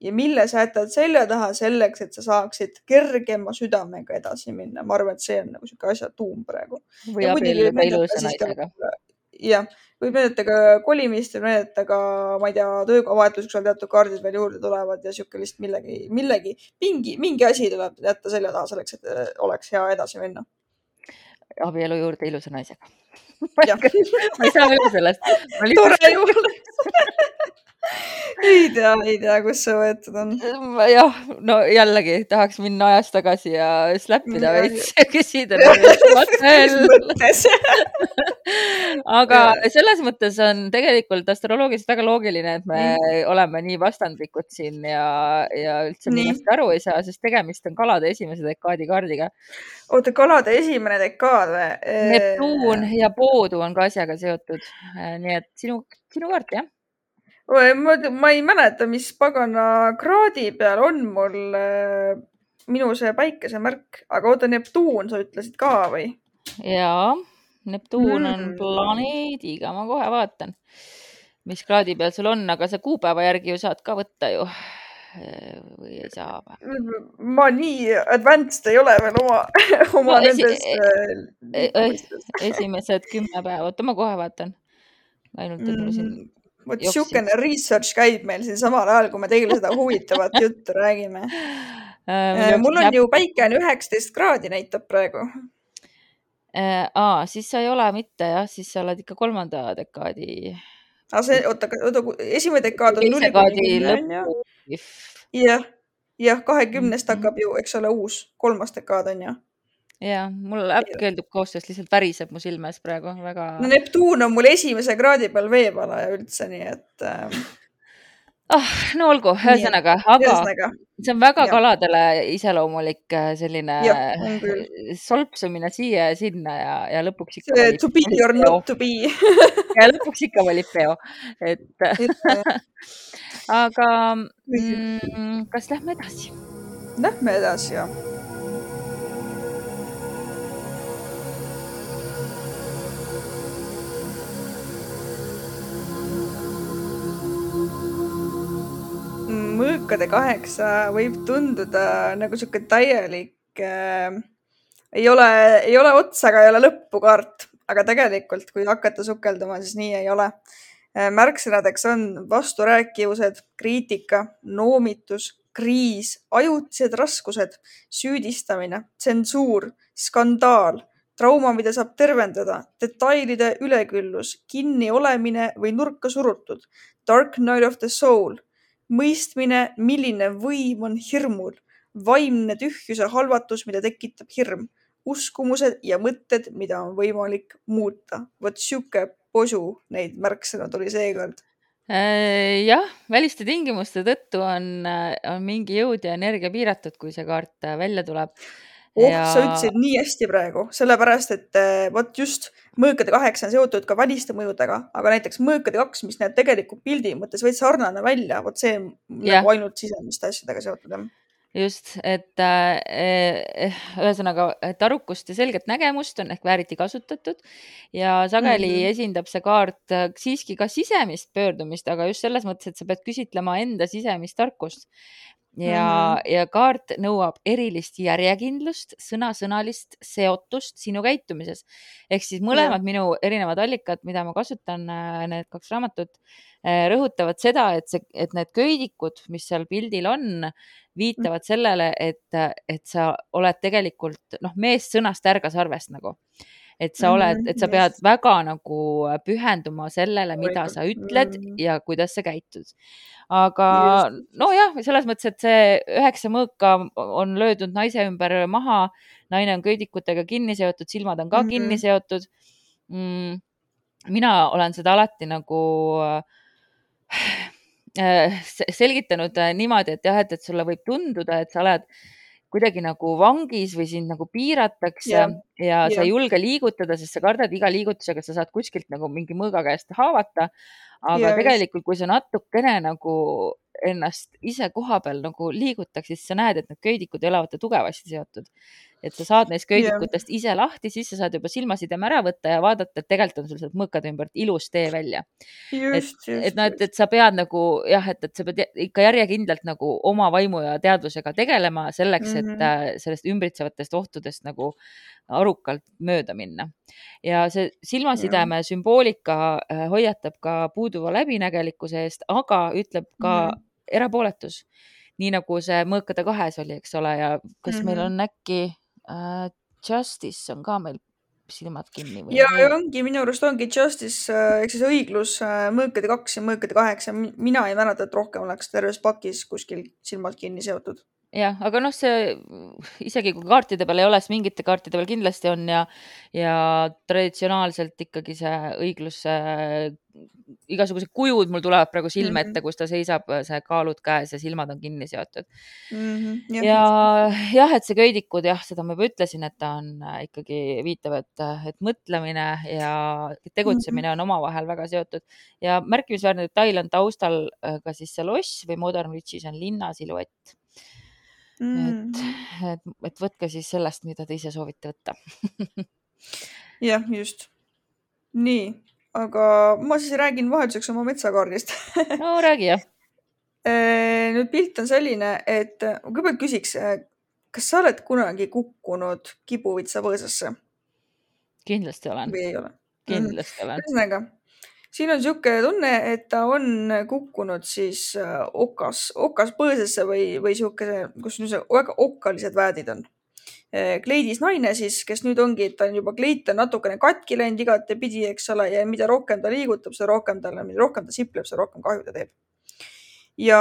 ja mille sa jätad selja taha selleks, et sa saaksid kergema südamega edasi minna. ma arvan, et see on nagu sihuke asja tuum praegu. või abielluda ilusa naisega jah, võib näidata ka kolimist, võib näidata ka, ma ei tea, töökohavahetus, kus seal teatud kaardid veel juurde tulevad ja sihuke lihtsalt millegi, millegi, mingi, mingi asi tuleb jätta selja taha selleks, et äh, oleks hea edasi minna. abielu juurde ilusa naisega ma ei saa üle sellest. tore juurde ei tea, ei tea, kust see võetud on. jah, no jällegi tahaks minna ajas tagasi ja släppida Ja- veits ja küsida aga selles mõttes on tegelikult astroloogiliselt väga loogiline, et me oleme nii vastandlikud siin ja, ja üldse millestki aru ei saa, sest tegemist on kalade esimese dekaadi kaardiga. oota, kalade esimene dekaad või? Neptuun ja Poodu on ka asjaga seotud. nii et sinu, sinu kaart jah? ma, ma ei mäleta, mis pagana kraadi peal on mul äh, minu see päikesemärk, aga oota, Neptuun sa ütlesid ka või? jaa, Neptuun on Mm. planeediga, ma kohe vaatan, mis kraadi peal sul on, aga sa kuupäeva järgi ju saad ka võtta ju. või ei saa või? ma nii advanced ei ole veel oma, oma No esi- nendes äh, e- liikumistes. esimesed kümme päeva, oota ma kohe vaatan. ainult, et mul siin Mhm. Vot siukene research käib meil siin samal ajal, kui me teile seda huvitavat juttu räägime. äh,. mul on ju päike on üheksateist kraadi näitab praegu. äh,. aa, siis sa ei ole mitte jah, siis sa oled ikka kolmanda dekaadi. aga see, oota, oota, esimene dekaad on teise null kaadi kuni jah, jah, kahekümnest Mhm. hakkab ju, eks ole, uus kolmas dekaad on ju. Ja mul äpp keeldub koostööst, lihtsalt väriseb mu silme ees praegu väga no. Neptuun on mul esimese kraadi peal veepalaja üldse, nii et äh, ah, no olgu, ühesõnaga, aga ühesõnaga see on väga jah. kaladele iseloomulik äh, selline Jah, on küll. solpsumine siia ja sinna ja, ja lõpuks ikka to be or not to be. ja lõpuks ikka valib peo, et aga mm, kas lähme edasi? Lähme edasi ja. Mõõkade kaheksa võib tunduda nagu sihuke täielik äh,, ei ole, ei ole otsa ega ei ole lõppu kaart, aga tegelikult, kui hakata sukelduma, siis nii ei ole äh,. märksõnadeks on vasturääkivused, kriitika, noomitus, kriis, ajutised raskused, süüdistamine, tsensuur, skandaal, trauma, mida saab tervendada, detailide üleküllus, kinniolemine või nurka surutud, dark night of the soul, mõistmine, milline võim on hirmul, vaimne tühjuse halvatus, mida tekitab hirm, uskumused ja mõtted, mida on võimalik muuta. vot sihuke posu neid sõnu tuli seekord. Äh, jah, väliste tingimuste tõttu on, on mingi jõud ja energia piiratud, kui see kaart äh, välja tuleb. Oh ja..., sa ütlesid nii hästi praegu, sellepärast et eh, vot just mõõkade kaheksa on seotud ka väliste mõjudega, aga näiteks mõõkade kaks, mis näeb tegelikult pildi mõttes veits sarnane välja, vot see on nagu ainult sisemiste asjadega seotud jah. just, et äh, ühesõnaga, et arukust ja selget nägemust on ehk vääriti kasutatud ja sageli mm. -hmm. esindab see kaart siiski ka sisemist pöördumist, aga just selles mõttes, et sa pead küsitlema enda sisemist tarkust. Ja mm, -hmm. ja kaart nõuab erilist järjekindlust, sõnasõnalist seotust sinu käitumises. ehk siis mõlemad Jah. minu erinevad allikad, mida ma kasutan, need kaks raamatut, rõhutavad seda, et see, et need köidikud, mis seal pildil on, viitavad sellele, et, et sa oled tegelikult noh, meest sõnast ärga sarvest nagu. Et sa oled, Mhm, et sa pead just. väga nagu pühenduma sellele, mida sa ütled Mhm. ja kuidas sa käitud. aga nojah, selles mõttes, et see üheksa mõõka on löödud naise ümber maha, naine on köidikutega kinni seotud, silmad on ka mm -hmm. Kinni seotud mm,. mina olen seda alati nagu äh, se- selgitanud äh, niimoodi, et jah, et, et sulle võib tunduda, et sa oled kuidagi nagu vangis või sind nagu piiratakse ja, Jah, ja sa ei julge liigutada, sest sa kardad iga liigutusega, sa saad kuskilt nagu mingi mõõga käest haavata. aga Ja ja, tegelikult, kui sa natukene nagu ennast ise koha peal nagu liigutaks, siis sa näed, et need köidikud ei ole vaata tugevasti seotud. Et sa saad neist köidikutest ise lahti, siis sa saad juba silmasideme ära võtta ja vaadata, et tegelikult on sul sealt mõõkade ümbert ilus tee välja. just. et noh, et, et sa pead nagu jah, et, et sa pead ikka järjekindlalt nagu oma vaimu ja teadvusega tegelema selleks, et Mhm. äh, sellest ümbritsevatest ohtudest nagu arukalt mööda minna. ja see silmasideme sümboolika äh, hoiatab ka puuduva läbinägelikkuse eest, aga ütleb ka Mhm. erapooletus. nii nagu see mõõkade kahes oli, eks ole, ja kas mm -hmm. meil Mhm. on äkki äh, Justice on ka meil silmad kinni või? ja, ja ongi minu arust ongi justice ehk siis õiglus mõõkade kaks ja mõõkade kaheksa. mina ei mäleta, et rohkem oleks terves pakis kuskil silmad kinni seotud jah, aga noh, see isegi kui kaartide peal ei ole, siis mingite kaartide peal kindlasti on ja, ja traditsionaalselt ikkagi see õiglus, igasugused kujud mul tulevad praegu silme mm -hmm. ette, kus ta seisab, see kaalud käes ja silmad on kinni seotud mm. -hmm, jah. ja jah, et see köidikud jah, seda ma juba ütlesin, et ta on äh, ikkagi viitab, et, et mõtlemine ja tegutsemine mm -hmm. on omavahel väga seotud ja märkimisväärne detail on taustal äh, ka siis see loss või Modern Witchis on linna siluett mm.. et, et, et võtke siis sellest, mida te ise soovite võtta jah, just. nii, aga ma siis räägin vahelduseks oma metsakaardist no räägi jah äh, nüüd pilt on selline, et kõigepealt küsiks, äh, kas sa oled kunagi kukkunud kibuvitsa põõsasse? kindlasti olen. või ei ole? kindlasti mm. olen. ühesõnaga siin on niisugune tunne, et ta on kukkunud siis äh, okas, okas põõsasse või, või niisuguse, kus niisugused väga okkalised väädid on. Äh, kleidis naine siis, kes nüüd ongi, ta on juba kleit on natukene katki läinud igatepidi, eks ole, ja mida rohkem ta liigutab, seda rohkem talle, mida rohkem ta sipleb, seda rohkem kahju ta teeb ja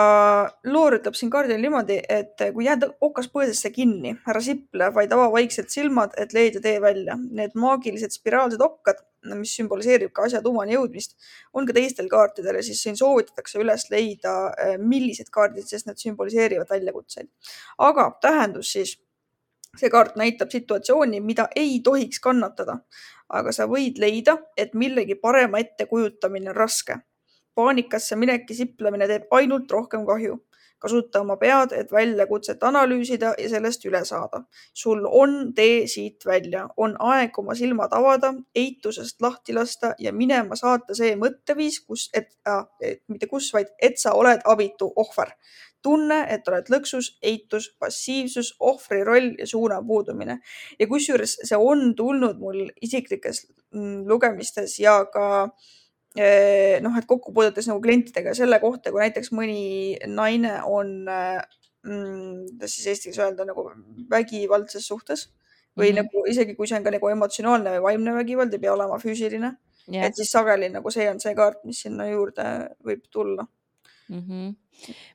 loor ütleb siin kaardil niimoodi, et kui jääda okas põõsasse kinni, ära siple, vaid ava vaikselt silmad, et leida tee välja. Need maagilised spiraalsed okkad mis sümboliseerib ka asja tuumani jõudmist, on ka teistel kaartidel ja siis siin soovitatakse üles leida, äh, millised kaardid, sest need sümboliseerivad väljakutseid. aga tähendus siis, see kaart näitab situatsiooni, mida ei tohiks kannatada, aga sa võid leida, et millegi parema ettekujutamine on raske. paanikasse minek ja siplemine teeb ainult rohkem kahju kasuta oma pead, et väljakutset analüüsida ja sellest üle saada. sul on tee siit välja, on aeg oma silmad avada, eitusest lahti lasta ja minema saata see mõtteviis, kus, et äh,, mitte kus, vaid et sa oled abitu ohver. tunne, et oled lõksus, eitus, passiivsus, ohvri roll ja suuna puudumine. ja kusjuures see on tulnud mul isiklikes mm, lugemistes ja ka äh, noh, et kokku puutudes nagu klientidega selle kohta, kui näiteks mõni naine on mm,, kuidas siis eesti keeles öelda, nagu vägivaldses suhtes või mm -hmm. nagu isegi kui see on ka nagu emotsionaalne või vaimne vägivald, ei pea olema füüsiline yeah.. et siis sageli nagu see on see kaart, mis sinna juurde võib tulla mm. -hmm.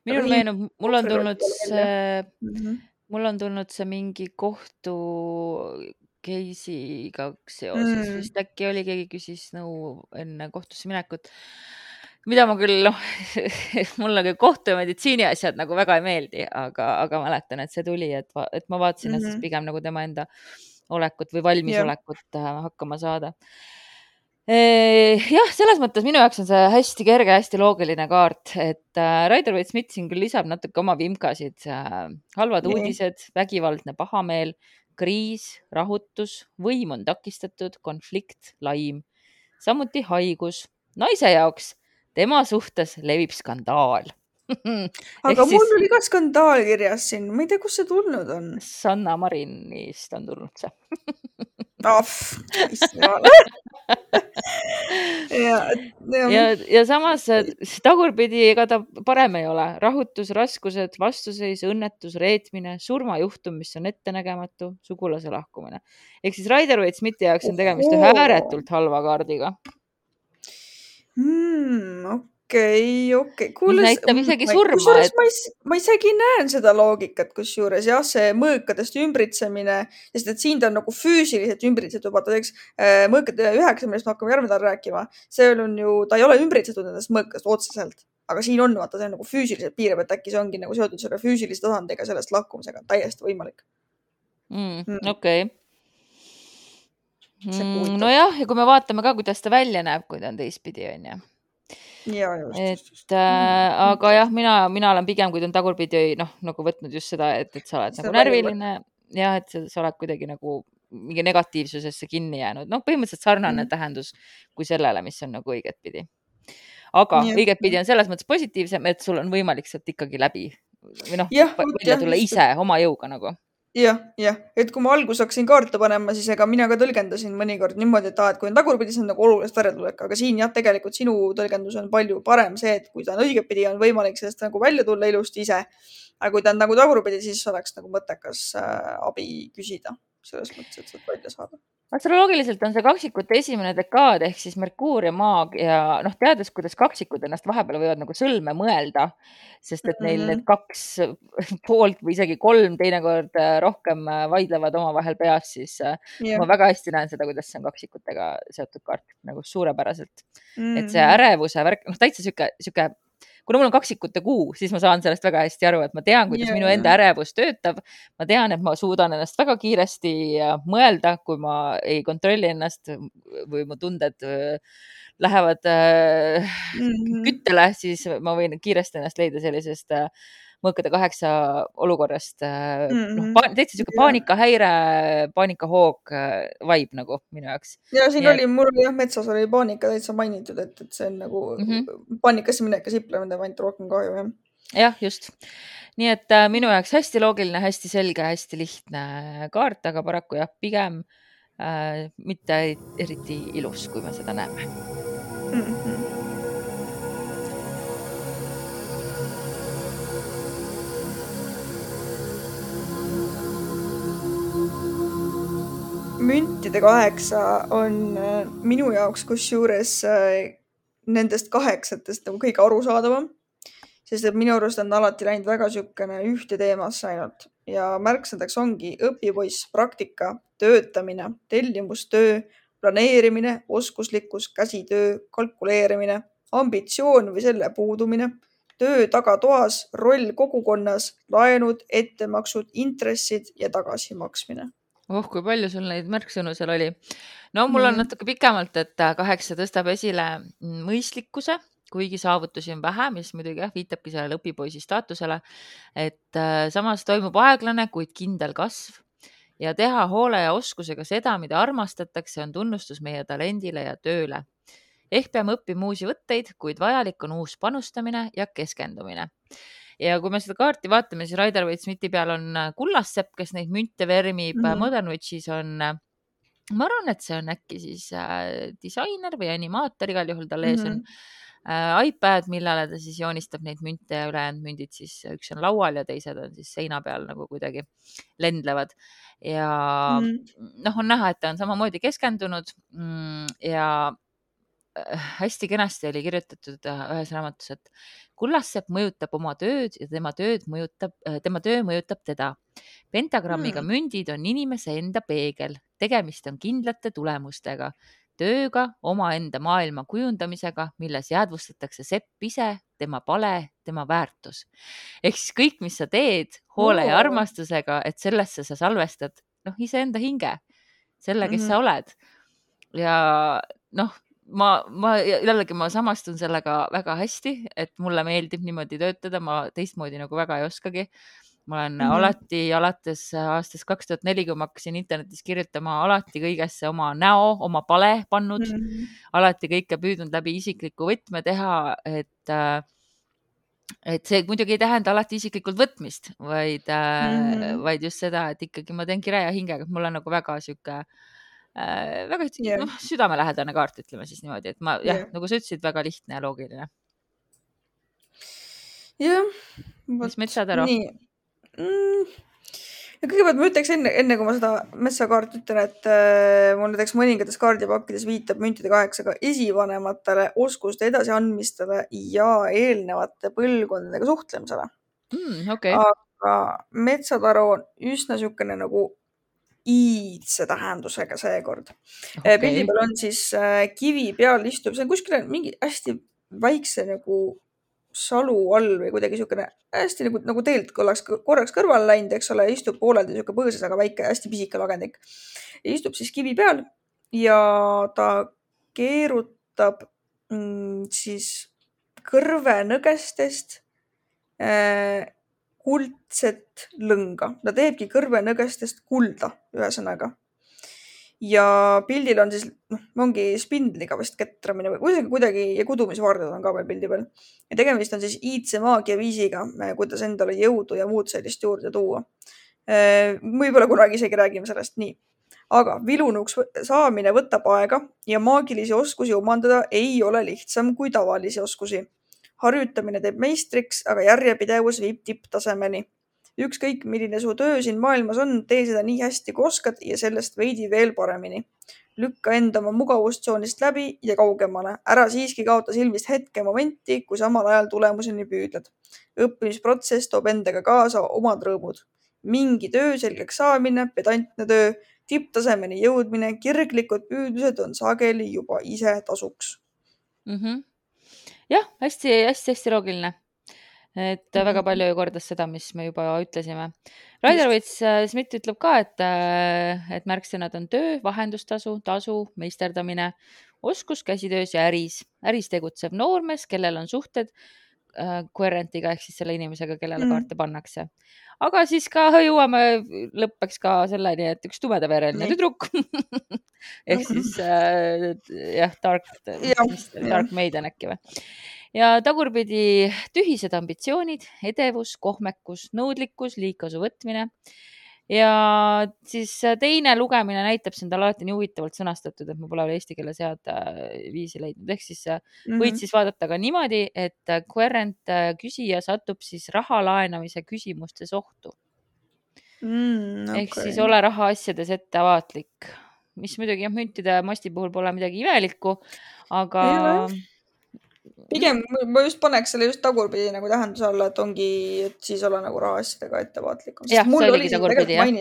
minul meenub, mul on tulnud see -hmm. mul on tulnud see mingi kohtu case'iga seoses mm. vist äkki oli, keegi küsis nõu enne kohtusse minekut. mida ma küll noh mulle küll kohtu ja meditsiini asjad nagu väga ei meeldi, aga, aga mäletan, et see tuli, et, et ma vaatasin mm, -hmm. et siis mhm. pigem nagu tema enda olekut või valmisolekut yeah. hakkama saada jah, selles mõttes minu jaoks on see hästi kerge, hästi loogiline kaart, et äh, Raider Waite-Smith siin küll lisab natuke oma vimkasid äh,. halvad nee. uudised, vägivaldne pahameel, kriis, rahutus, võim on takistatud, konflikt, laim, samuti haigus. naise jaoks, tema suhtes levib skandaal aga mul siis... oli ka skandaal kirjas siin, ma ei tea, kust see tulnud on. Sanna Marinist on tulnud see oh,. ja, ja, ja, ja samas tagurpidi, ega ta parem ei ole. rahutus, raskused, vastuseis, õnnetus, reetmine, surmajuhtum, mis on ettenägematu, sugulase lahkumine. ehk siis Raider Waite-Smithi jaoks on tegemist ühe ääretult halva kaardiga hmm,. okei, okei. kuule, näitab isegi surma. Et... ma, ma isegi näen seda loogikat, kusjuures jah, see mõõkadest ümbritsemine, sest et siin ta on nagu füüsiliselt ümbritsetud, vaata näiteks äh, mõõkade üheksa, millest me hakkame järgmine nädal rääkima, see on ju, ta ei ole ümbritsetud nendest mõõkadest otseselt, aga siin on, vaata, see on nagu füüsiliselt piirab, et äkki see ongi nagu seotud selle füüsilise tasandiga, sellest lahkumisega, täiesti võimalik mm,. mm. okei okay mm,. nojah, ja kui me vaatame ka, kuidas ta välja näeb, kui ta on teistpidi, onju ja just. et äh, aga jah, mina, mina olen pigem, kui ta on tagurpidi, noh, nagu võtnud just seda, et, et sa oled seda nagu närviline ja et sa, sa oled kuidagi nagu mingi negatiivsusesse kinni jäänud, noh, põhimõtteliselt sarnane mm. tähendus kui sellele, mis on nagu õigetpidi. aga õigetpidi on selles mõttes positiivsem, et sul on võimalik sealt ikkagi läbi või noh, välja tulla ise oma jõuga nagu jah, jah, et kui ma alguses hakkasin kaarte panema, siis ega mina ka tõlgendasin mõnikord niimoodi, et aa, et kui on tagurpidi, siis on nagu oluliselt väretulek, aga siin jah, tegelikult sinu tõlgendus on palju parem see, et kui ta on õigetpidi, on võimalik sellest nagu välja tulla ilusti ise. aga kui ta on nagu tagurpidi, siis oleks nagu mõttekas äh, abi küsida selles mõttes, et sealt välja saada astroloogiliselt on see kaksikute esimene dekaad ehk siis Merkuur ja Maa ja noh, teades, kuidas kaksikud ennast vahepeal võivad nagu sõlme mõelda, sest et neil need Mhm. kaks poolt või isegi kolm teinekord äh, rohkem äh, vaidlevad omavahel peas, siis äh, jah ma väga hästi näen seda, kuidas see on kaksikutega seotud kaart nagu suurepäraselt. et see Mhm. ärevuse värk, noh täitsa sihuke, sihuke, kuna mul on kaksikute kuu, siis ma saan sellest väga hästi aru, et ma tean, kuidas ja, minu enda ärevus töötab. ma tean, et ma suudan ennast väga kiiresti äh, mõelda, kui ma ei kontrolli ennast või mu tunded äh, lähevad äh, Mhm. küttele, siis ma võin kiiresti ennast leida sellisest äh, mõõkade kaheksa olukorrast äh, noh Mhm. pa, täitsa sihuke ja, paanikahäire, paanikahoog äh, vibe nagu minu jaoks. ja siin et oli, mul oli jah, metsas oli paanika täitsa mainitud, et, et see on nagu mm -hmm. paanikasse minek ja siplemine teeb ainult rohkem kahju, jah. jah, just. nii et äh, minu jaoks hästi loogiline, hästi selge, hästi lihtne kaart, aga paraku jah, pigem äh, mitte eriti ilus, kui me seda näeme. Mhm. Müntide kaheksa on äh, minu jaoks kusjuures äh, nendest kaheksatest nagu kõige arusaadavam, sest et minu arust on alati läinud väga niisugune ühte teemasse ainult. Ja märksõnadeks ongi õpipoiss, praktika, töötamine, tellimustöö, planeerimine, oskuslikkus, käsitöö, kalkuleerimine, ambitsioon või selle puudumine, töö tagatoas, roll kogukonnas, laenud, ettemaksud, intressid ja tagasimaksmine oh, kui palju sul neid märksõnu seal oli. no mul on mm. natuke pikemalt, et kaheksa tõstab esile mõistlikkuse, kuigi saavutusi on vähe, mis muidugi jah, viitabki sellele õpipoisi staatusele. et äh, samas toimub aeglane, kuid kindel kasv ja teha hoole ja oskusega seda, mida armastatakse, on tunnustus meie talendile ja tööle. ehk peame õppima uusi võtteid, kuid vajalik on uus panustamine ja keskendumine ja kui me seda kaarti vaatame, siis Raider Waite-Smithi peal on kullassepp, kes neid münte vermib mm. -hmm. Modern Witchis on, ma arvan, et see on äkki siis äh, disainer või animaator, igal juhul tal ees mm -hmm. on äh, iPad, millele ta siis joonistab neid münte ja ülejäänud mündid siis üks on laual ja teised on siis seina peal nagu kuidagi lendlevad. ja mm -hmm. noh, on näha, et ta on samamoodi keskendunud mm, ja hästi kenasti oli kirjutatud ühes raamatus, et kullassepp mõjutab oma tööd ja tema tööd mõjutab, tema töö mõjutab teda. pentagrammiga hmm. mündid on inimese enda peegel, tegemist on kindlate tulemustega, tööga omaenda maailma kujundamisega, milles jäädvustatakse sepp ise, tema pale, tema väärtus. ehk siis kõik, mis sa teed hoole ja armastusega, et sellesse sa salvestad noh, iseenda hinge, selle, kes mm -hmm. sa oled. ja noh ma, ma jällegi, ma samastun sellega väga hästi, et mulle meeldib niimoodi töötada, ma teistmoodi nagu väga ei oskagi. ma olen mm -hmm. alati alates aastast kaks tuhat neli, kui ma hakkasin internetis kirjutama, alati kõigesse oma näo, oma pale pannud mm, -hmm. alati kõike püüdnud läbi isikliku võtme teha, et et see muidugi ei tähenda alati isiklikult võtmist, vaid mm, -hmm. vaid just seda, et ikkagi ma teen kire ja hingega, et mul on nagu väga sihuke äh, väga yeah. noh, südamelähedane kaart, ütleme siis niimoodi, et ma jah yeah., nagu sa ütlesid, väga lihtne ja loogiline. jah. mis metsataru? nii mm.. ja kõigepealt ma ütleks enne, enne kui ma seda metsakaarti ütlen, et äh, mul näiteks mõningates kaardipakkides viitab müntide kaheksaga esivanematele oskuste edasiandmistele ja eelnevate põlvkondadega suhtlemisele mm,. Okay. aga metsataru on üsna niisugune nagu iidse tähendusega seekord okay.. pildi peal on siis äh, kivi peal istub, see on kuskil mingi hästi väikse nagu salu all või kuidagi niisugune hästi nagu, nagu teelt oleks korraks kõrvale läinud, eks ole, istub pooleldi niisugune põõsas, aga väike, hästi pisike lagendik. istub siis kivi peal ja ta keerutab mm, siis kõrvenõgestest äh, kuldset lõnga, ta teebki kõrvenõgestest kulda, ühesõnaga. ja pildil on siis, noh, ongi spindliga vist ketramine või kuidagi, kuidagi ja kudumisvardad on ka veel pildi peal. ja tegemist on siis iidse maagia viisiga, kuidas endale jõudu ja muud sellist juurde tuua. võib-olla kunagi isegi räägime sellest, nii. aga vilunuks saamine võtab aega ja maagilisi oskusi omandada ei ole lihtsam kui tavalisi oskusi harjutamine teeb meistriks, aga järjepidevus viib tipptasemeni. ükskõik, milline su töö siin maailmas on, tee seda nii hästi kui oskad ja sellest veidi veel paremini. lükka enda oma mugavustsoonist läbi ja kaugemale. ära siiski kaota silmist hetke momenti, kui samal ajal tulemuseni püüdled. õppimisprotsess toob endaga kaasa omad rõõmud. mingi töö selgeks saamine, pedantne töö, tipptasemeni jõudmine, kirglikud püüdlused on sageli juba ise tasuks mm. -hmm. Jah hästi,, hästi-hästi-hästi loogiline. et mm -hmm. väga palju ju kordas seda, mis me juba ütlesime. Raider-Vits äh, Smith ütleb ka, et, äh, et märksõnad on töö, vahendustasu, tasu, meisterdamine, oskus käsitöös ja äris. äris tegutsev noormees, kellel on suhted äh, coherent'iga ehk siis selle inimesega, kellele mm. kaarte pannakse. Aga siis ka jõuame lõppeks ka selleni, et üks tumedavereline tüdruk. Ehk siis äh, jah, Dark, Dark Maiden äkki või? Ja tagurpidi tühised ambitsioonid, edevus, kohmekus, nõudlikkus, liigkasu võtmine ja siis teine lugemine näitab, see on tal alati nii huvitavalt sõnastatud, et ma pole veel eesti keeles head äh, viisi leidnud, ehk siis mm -hmm. võid siis vaadata ka niimoodi, et querent äh, küsija satub siis raha laenamise küsimustes ohtu mm,. Okay. ehk siis ole rahaasjades ettevaatlik, mis muidugi jah, müntide masti puhul pole midagi imelikku, aga pigem ma just paneks selle just tagurpidi nagu tähenduse alla, et ongi, et siis olla nagu rahaasjadega ettevaatlikum. jah, see oligi tagurpidi jah.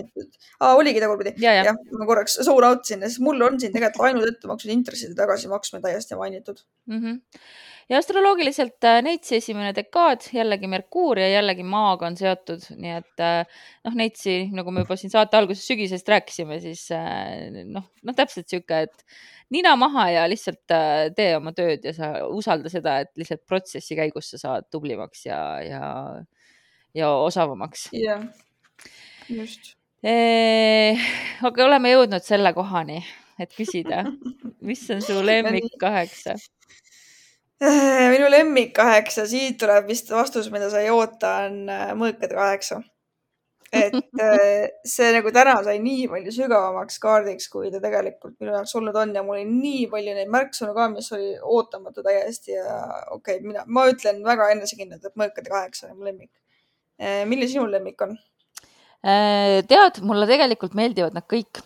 aa, oligi tagurpidi ja,? jah ja., ma korraks suur out sin, sest mul on siin tegelikult laenud ettemaksud, intressid ja tagasimaksmine täiesti mainitud mm. -hmm. Ja astroloogiliselt äh, Neitsi esimene dekaad jällegi Merkuur ja jällegi Maaga on seotud, nii et äh, noh, Neitsi, nagu me juba siin saate alguses sügisest rääkisime, siis äh, noh, noh täpselt sihuke, et nina maha ja lihtsalt tee oma tööd ja sa usalda seda, et lihtsalt protsessi käigus sa saad tublimaks ja, ja, ja osavamaks. jah, just. aga oleme jõudnud selle kohani, et küsida, mis on su lemmik kaheksa? minu lemmik kaheksa, siit tuleb vist vastus, mida sa ei oota, on äh, mõõkade kaheksa et äh, see nagu täna sai nii palju sügavamaks kaardiks, kui ta tegelikult minu jaoks olnud on ja mul oli nii palju neid märksõnu ka, mis oli ootamatu täiesti ja okei okay,, mina, ma ütlen väga enesekindlalt, et mõõkade kaheksa on mu lemmik. Äh, milline sinu lemmik on? Tead, mulle tegelikult meeldivad nad kõik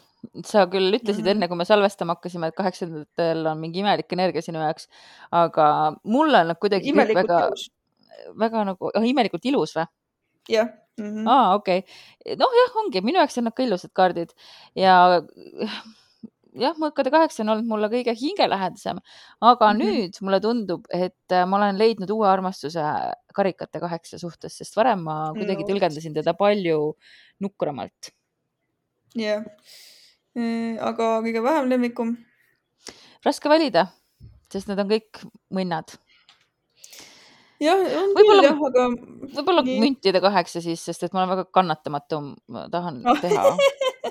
sa küll ütlesid mm -hmm. enne, kui me salvestama hakkasime, et kaheksakümnendatel on mingi imelik energia sinu jaoks, aga mulle on nad kuidagi väga, väga nagu oh,, imelikult ilus või? jah mm -hmm.. aa, okei okay.. noh, jah, ongi, minu jaoks on nad ka ilusad kaardid ja jah, mõõkade kaheksa on olnud mulle kõige hingelähedasem, aga mm -hmm. nüüd mulle tundub, et äh, ma olen leidnud uue armastuse karikate kaheksa suhtes, sest varem ma kuidagi no, tõlgendasin teda palju nukramalt. jah, aga kõige vähem lemmikum? raske valida, sest need on kõik mõnnad jah, on küll jah, aga. võib-olla müntide kaheksa siis, sest et ma olen väga kannatamatu, ma tahan teha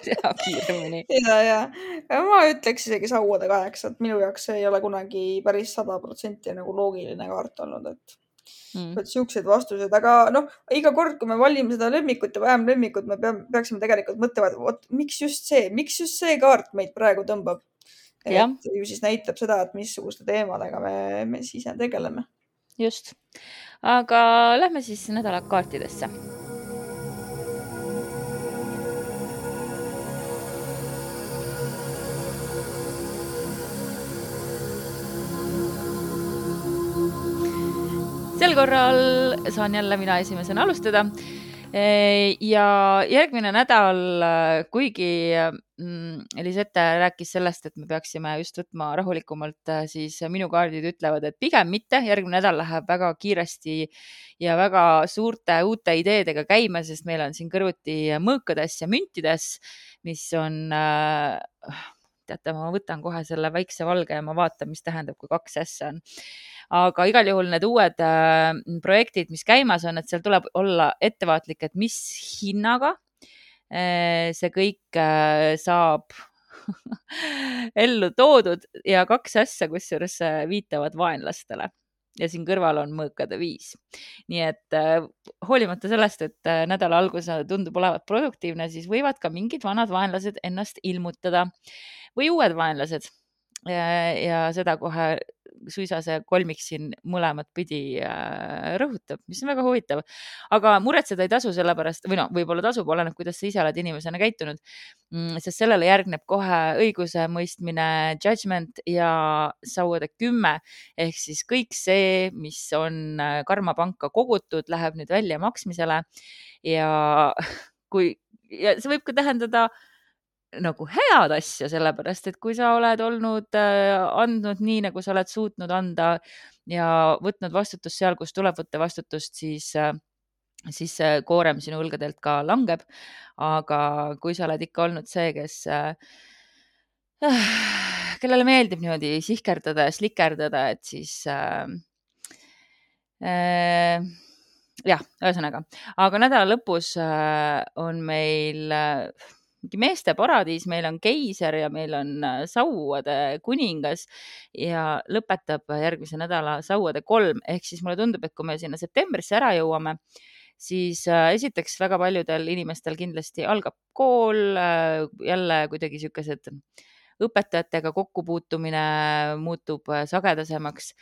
teha kiiremini. ja, ja ma ütleks isegi sauade kaheksa, et minu jaoks ei ole kunagi päris sada protsenti nagu loogiline kaart olnud, et mm.. et siuksed vastused, aga noh, iga kord, kui me valime seda lemmikut ja vähem lemmikut, me peame, peaksime tegelikult mõtlema, et vot miks just see, miks just see kaart meid praegu tõmbab. et ju siis näitab seda, et missuguste teemadega me, me siis tegeleme. Just, aga lähme siis nädala kaartidesse sel korral saan jälle mina esimesena alustada. Ja järgmine nädal, kuigi mm, Elisette rääkis sellest, et me peaksime just võtma rahulikumalt, siis minu kaardid ütlevad, et pigem mitte, järgmine nädal läheb väga kiiresti ja väga suurte uute ideedega käima, sest meil on siin kõrvuti mõõkades ja müntides, mis on teate, ma võtan kohe selle väikse valge ja ma vaatan, mis tähendab, kui kaks S on aga igal juhul need uued äh, projektid, mis käimas on, et seal tuleb olla ettevaatlik, et mis hinnaga äh, see kõik äh, saab ellu toodud. Ja kaks asja, kusjuures viitavad vaenlastele. Ja siin kõrval on mõõkade viis. nii et äh, hoolimata sellest, et äh, nädala algus tundub olevat produktiivne, siis võivad ka mingid vanad vaenlased ennast ilmutada. Või uued vaenlased. Ja, ja seda kohe suisa see kolmik siin mõlemat pidi äh, rõhutab, mis on väga huvitav. aga muretseda ei tasu sellepärast või noh, võib-olla tasub, oleneb, kuidas sa ise oled inimesena käitunud. Mm, sest sellele järgneb kohe õigusemõistmine, judgment ja sauade kümme ehk siis kõik see, mis on äh, karmapanka kogutud, läheb nüüd väljamaksmisele ja kui ja see võib ka tähendada nagu head asja, sellepärast et kui sa oled olnud, äh, andnud nii, nagu sa oled suutnud anda ja võtnud vastutust seal, kus tuleb võtta vastutust, siis äh, siis see koorem sinu õlgadelt ka langeb. aga kui sa oled ikka olnud see, kes äh, kellele meeldib niimoodi sihkerdada ja slikerdada, et siis äh, äh, jah, ühesõnaga, aga nädala lõpus äh, on meil äh, mingi meeste paradiis, meil on keiser ja meil on äh, sauade kuningas ja lõpetab järgmise nädala sauade kolm. Ehk siis mulle tundub, et kui me sinna septembrisse ära jõuame, siis esiteks väga paljudel inimestel kindlasti algab kool jälle kuidagi siukesed õpetajatega kokkupuutumine muutub sagedasemaks.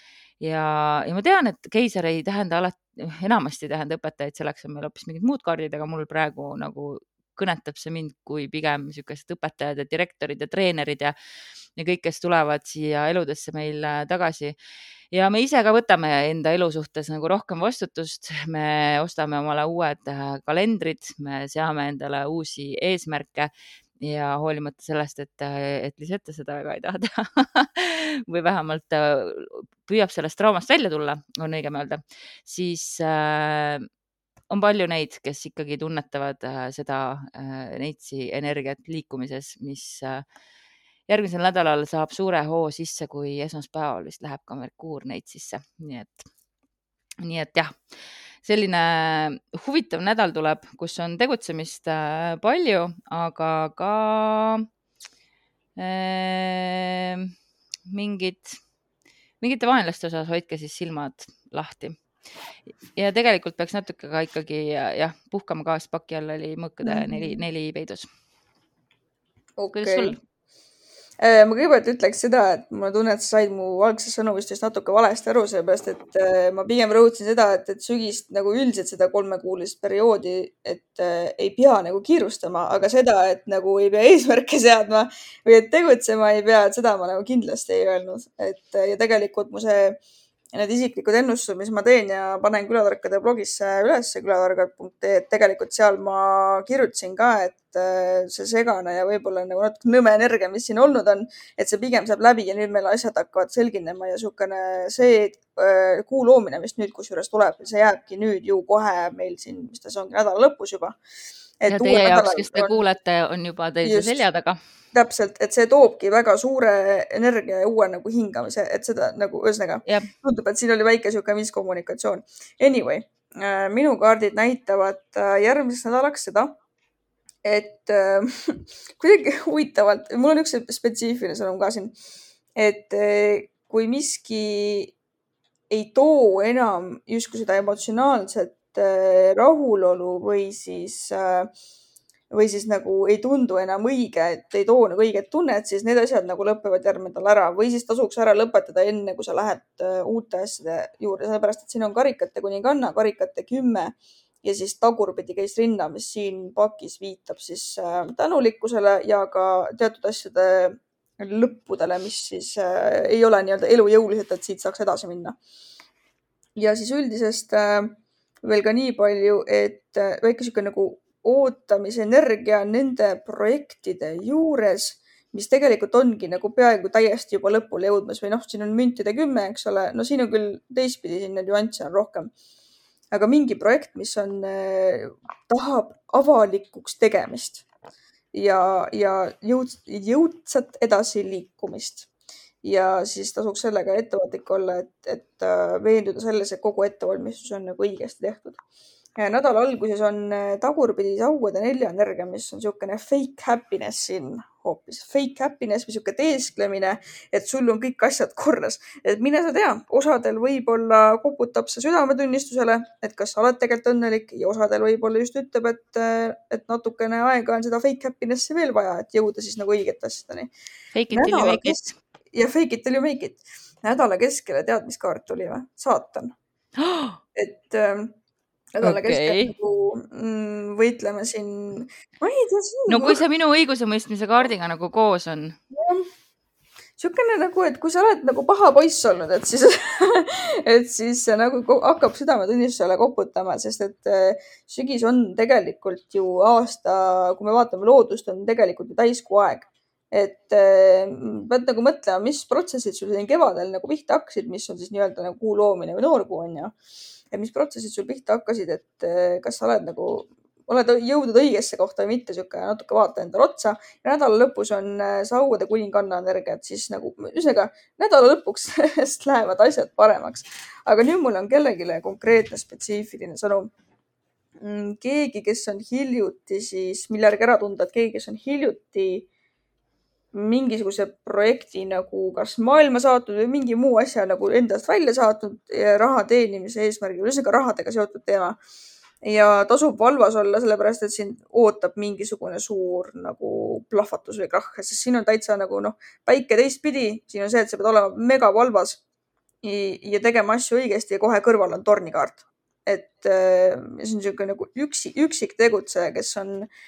Ja, ja ma tean, et keiser ei tähenda alati, enamasti ei tähenda õpetajaid, selleks on meil hoopis mingid muud kaardid, aga mul praegu nagu kõnetab see mind kui pigem niisugused õpetajad ja direktorid ja treenerid ja, ja kõik, kes tulevad siia eludesse meil äh, tagasi. ja me ise ka võtame enda elu suhtes nagu rohkem vastutust, me ostame omale uued äh, kalendrid, me seame endale uusi eesmärke, ja hoolimata sellest, et, et Lisette seda väga ei taha teha või vähemalt äh, püüab sellest traumast välja tulla, on õigem öelda, siis äh, on palju neid, kes ikkagi tunnetavad äh, seda äh, neitsi energiat liikumises, mis äh, järgmisel nädalal saab suure hoo sisse, kui esmaspäeval vist läheb ka Merkuur neitsisse, nii et, nii et jah selline huvitav nädal tuleb, kus on tegutsemist palju, aga ka äh, mingid, mingite vaenlaste osas hoidke siis silmad lahti. Ja tegelikult peaks natuke ka ikkagi jah, puhkama ka, sest paki all oli mõõkade mm -hmm. neli, neli peidus okay.. kuidas sul? Äh, ma kõigepealt ütleks seda, et mulle tunne, et sa said mu algsest sõnumist just natuke valesti aru, sellepärast et äh, ma pigem rõhutasin seda, et, et sügist nagu üldiselt seda kolmekuulist perioodi, et äh, ei pea nagu kiirustama, aga seda, et nagu ei pea eesmärke seadma või et tegutsema ei pea, et seda ma nagu kindlasti ei öelnud, et ja tegelikult mu see need isiklikud ennustused, mis ma teen ja panen külatarkade blogisse ülesse külatargad.ee, et tegelikult seal ma kirjutasin ka, et äh, see segane ja võib-olla nagu natuke nõme energia, mis siin olnud on, et see pigem saab läbi ja nüüd meil asjad hakkavad selginema ja niisugune see äh, kuu loomine, mis nüüd kusjuures tuleb, see jääbki nüüd ju kohe meil siin, mis ta see ongi, nädala lõpus juba. Ja teie jaoks, kes te on... kuulete, on juba teil see selja taga. Täpselt, et see toobki väga suure energia ja uue nagu hingamise, et seda nagu ühesõnaga tundub, et siin oli väike sihuke miskommunikatsioon. Anyway, äh, minu kaardid näitavad äh, järgmiseks nädalaks seda, et äh, kuidagi huvitavalt, mul on üks spetsiifiline sõnum ka siin, et äh, kui miski ei too enam justkui seda emotsionaalset rahulolu või siis äh, või siis nagu ei tundu enam õige, et ei too nagu õiget tunnet, siis need asjad nagu lõpevad järgmine nädal ära või siis tasuks ära lõpetada enne, kui sa lähed äh, uute asjade juurde, sellepärast et siin on karikate kuninganna, karikate kümme ja siis tagurpidi käis rinna, mis siin pakis viitab siis äh, tänulikkusele ja ka teatud asjade lõppudele, mis siis äh, ei ole nii-öelda elujõulised, et siit saaks edasi minna. ja siis üldisest äh, veel ka nii palju, et äh, väike niisugune nagu ootamisenergia nende projektide juures, mis tegelikult ongi nagu peaaegu täiesti juba lõpule jõudmas või noh, siin on müntide kümme, eks ole, no siin on küll teistpidi, siin neid nüansse on rohkem. aga mingi projekt, mis on eh,, tahab avalikuks tegemist ja, ja jõud, jõudsat edasiliikumist ja siis tasuks sellega ettevaatlik olla, et, et äh, veenduda selles, et kogu ettevalmistus on nagu õigesti tehtud nädala alguses on äh, tagurpidi sauade nelja energia, mis on niisugune fake happiness siin hoopis. Fake happiness või niisugune teesklemine, et sul on kõik asjad korras. et mine sa tea, osadel võib-olla koputab see südametunnistusele, et kas sa oled tegelikult õnnelik ja osadel võib-olla just ütleb, et, äh, et natukene aega on seda fake happiness'i veel vaja, et jõuda siis nagu õigete asjadeni. Fake it till you make it. Ja fake it you make it nädala keskele tead, mis kaart tuli või? saatan. et äh, nädala okay. keskel nagu mm, võitleme siin, ma ei tea. no kui see minu õigusemõistmise kaardiga nagu koos on. niisugune nagu, et kui sa oled nagu paha poiss olnud, et siis et siis nagu hakkab südametunnistusele koputama, sest et äh, sügis on tegelikult ju aasta, kui me vaatame loodust, on tegelikult ju täiskuu aeg et äh, pead nagu mõtlema, mis protsessid sul siin kevadel nagu pihta hakkasid, mis on siis nii-öelda nagu kuu loomine või noorkuu on ju. ja mis protsessid sul pihta hakkasid, et äh, kas sa oled nagu, oled jõudnud õigesse kohta või mitte, sihuke natuke vaata endale otsa. nädala lõpus on äh, sauade kuninganna energia, et siis nagu ühesõnaga nädala lõpuks lähevad asjad paremaks. aga nüüd mul on kellelegi konkreetne spetsiifiline sõnum mm, keegi, kes on hiljuti siis, mille järgi ära tunda, et keegi, kes on hiljuti mingisuguse projekti nagu kas maailma saatnud või mingi muu asja nagu endast välja saatnud raha teenimise eesmärgil, ühesõnaga rahadega seotud teema. ja tasub valvas olla, sellepärast et sind ootab mingisugune suur nagu plahvatus või krahh, sest siin on täitsa nagu noh, päike teistpidi, siin on see, et sa pead olema megavalvas ja tegema asju õigesti ja kohe kõrval on tornikaart. et äh, see on niisugune nagu üksi, üksik tegutseja, kes on äh,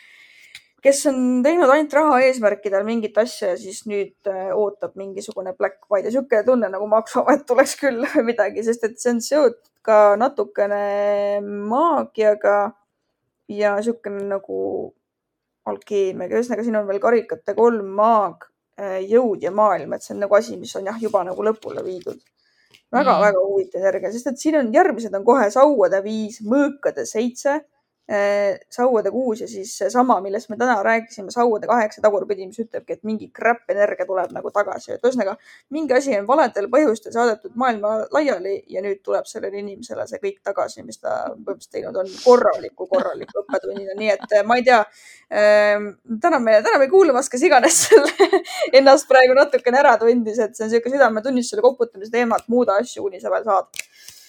kes on teinud ainult raha eesmärkidel mingit asja ja siis nüüd äh, ootab mingisugune Black, tea, niisugune tunne nagu maksuamet tuleks küll või midagi, sest et see on seotud ka natukene maagiaga ja niisugune nagu alkeemiaga, ühesõnaga siin on veel karikate kolm maag, äh, jõud ja maailm, et see on nagu asi, mis on jah, juba nagu lõpule viidud väga-väga mm. huvitav energia, sest et siin on järgmised on kohe sauade viis, mõõkade seitse sauade kuus ja siis seesama, millest me täna rääkisime, sauade kaheksa tagurpidi, mis ütlebki, et mingi crap energia tuleb nagu tagasi, et ühesõnaga mingi asi on valedel põhjustel saadetud maailma laiali ja nüüd tuleb sellele inimesele see kõik tagasi, mis ta põhimõtteliselt teinud on korraliku, korraliku õppetunnina, nii et äh, ma ei tea äh,. täname, täname kuulamast, kes iganes selle ennast praegu natukene ära tundis, et see on niisugune südametunnistusele koputamise teema, et muuda asju, kuni sa veel saad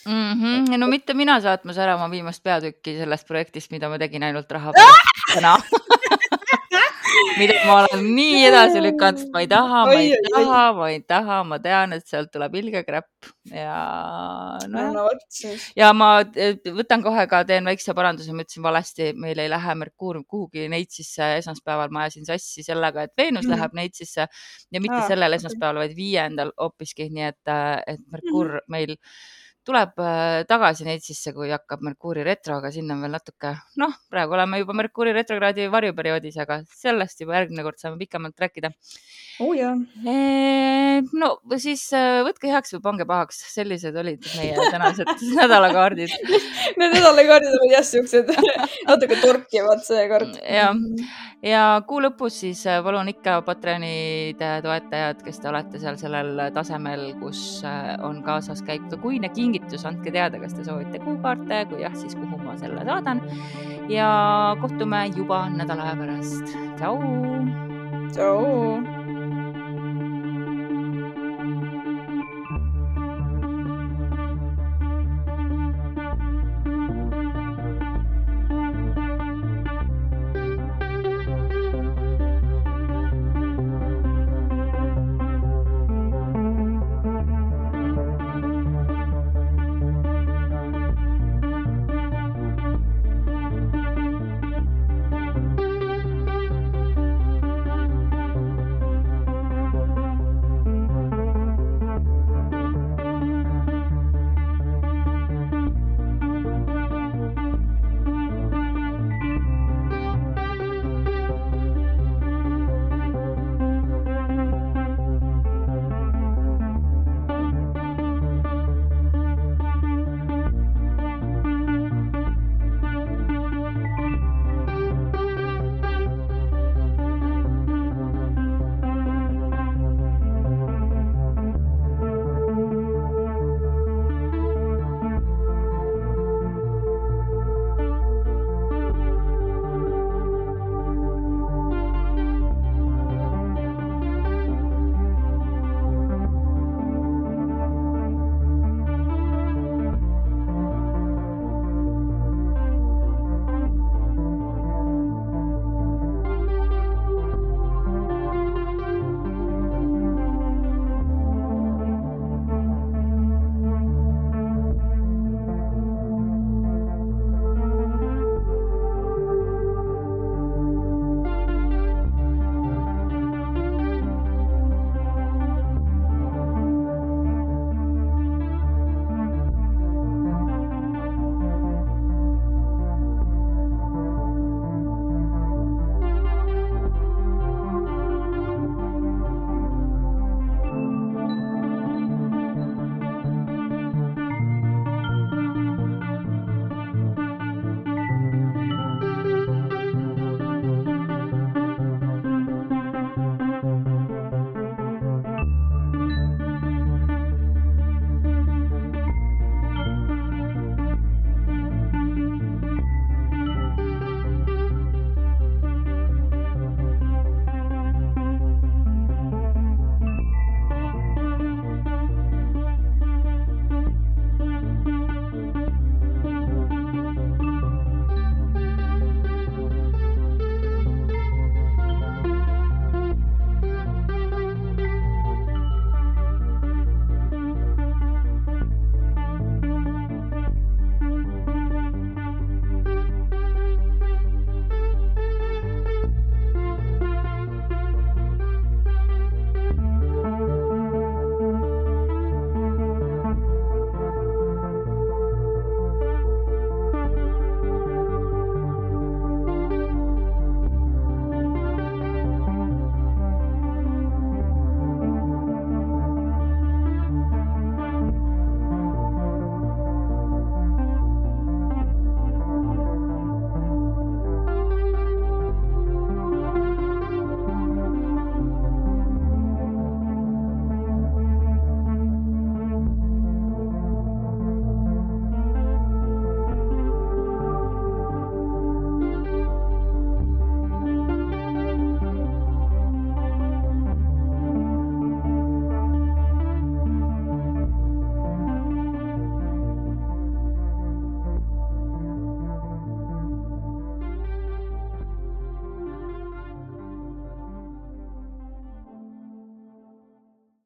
mm. -hmm. no mitte mina saatmas ära oma viimast peatükki sellest projektist, mida ma tegin ainult raha pärast täna mida ma olen nii edasi lükanud, sest ma ei taha, ma ei taha, ma ei taha, ma tean, et sealt tuleb ilge kräpp ja nojah no,. No, ja ma võtan kohe ka, teen väikse paranduse, ma ütlesin valesti, meil ei lähe Merkuur kuhugi Neitsisse esmaspäeval, ma ajasin sassi sellega, et Veenus mm. läheb Neitsisse ja mitte ah, sellel esmaspäeval, vaid viiendal hoopiski, nii et, et Merkuur mm. meil tuleb äh, tagasi Neitsisse, kui hakkab Merkuuri retro, aga sinna on veel natuke, noh, praegu oleme juba Merkuuri retrokraadi varjuperioodis, aga sellest juba järgmine kord saame pikemalt rääkida. oo oh, no siis äh, võtke heaks või pange pahaks, sellised olid meie tänased nädalakaardid. Need nädalakaardid olid jah siuksed natuke torkivad seekord. jah, ja kuu lõpus siis äh, palun ikka Patreonide toetajad, kes te olete seal sellel tasemel, kus on kaasas käib ka kuine king kingitus, andke teada, kas te soovite kuukaarte, kui jah, siis kuhu ma selle saadan. ja kohtume juba nädala aja pärast. tšau. tšau.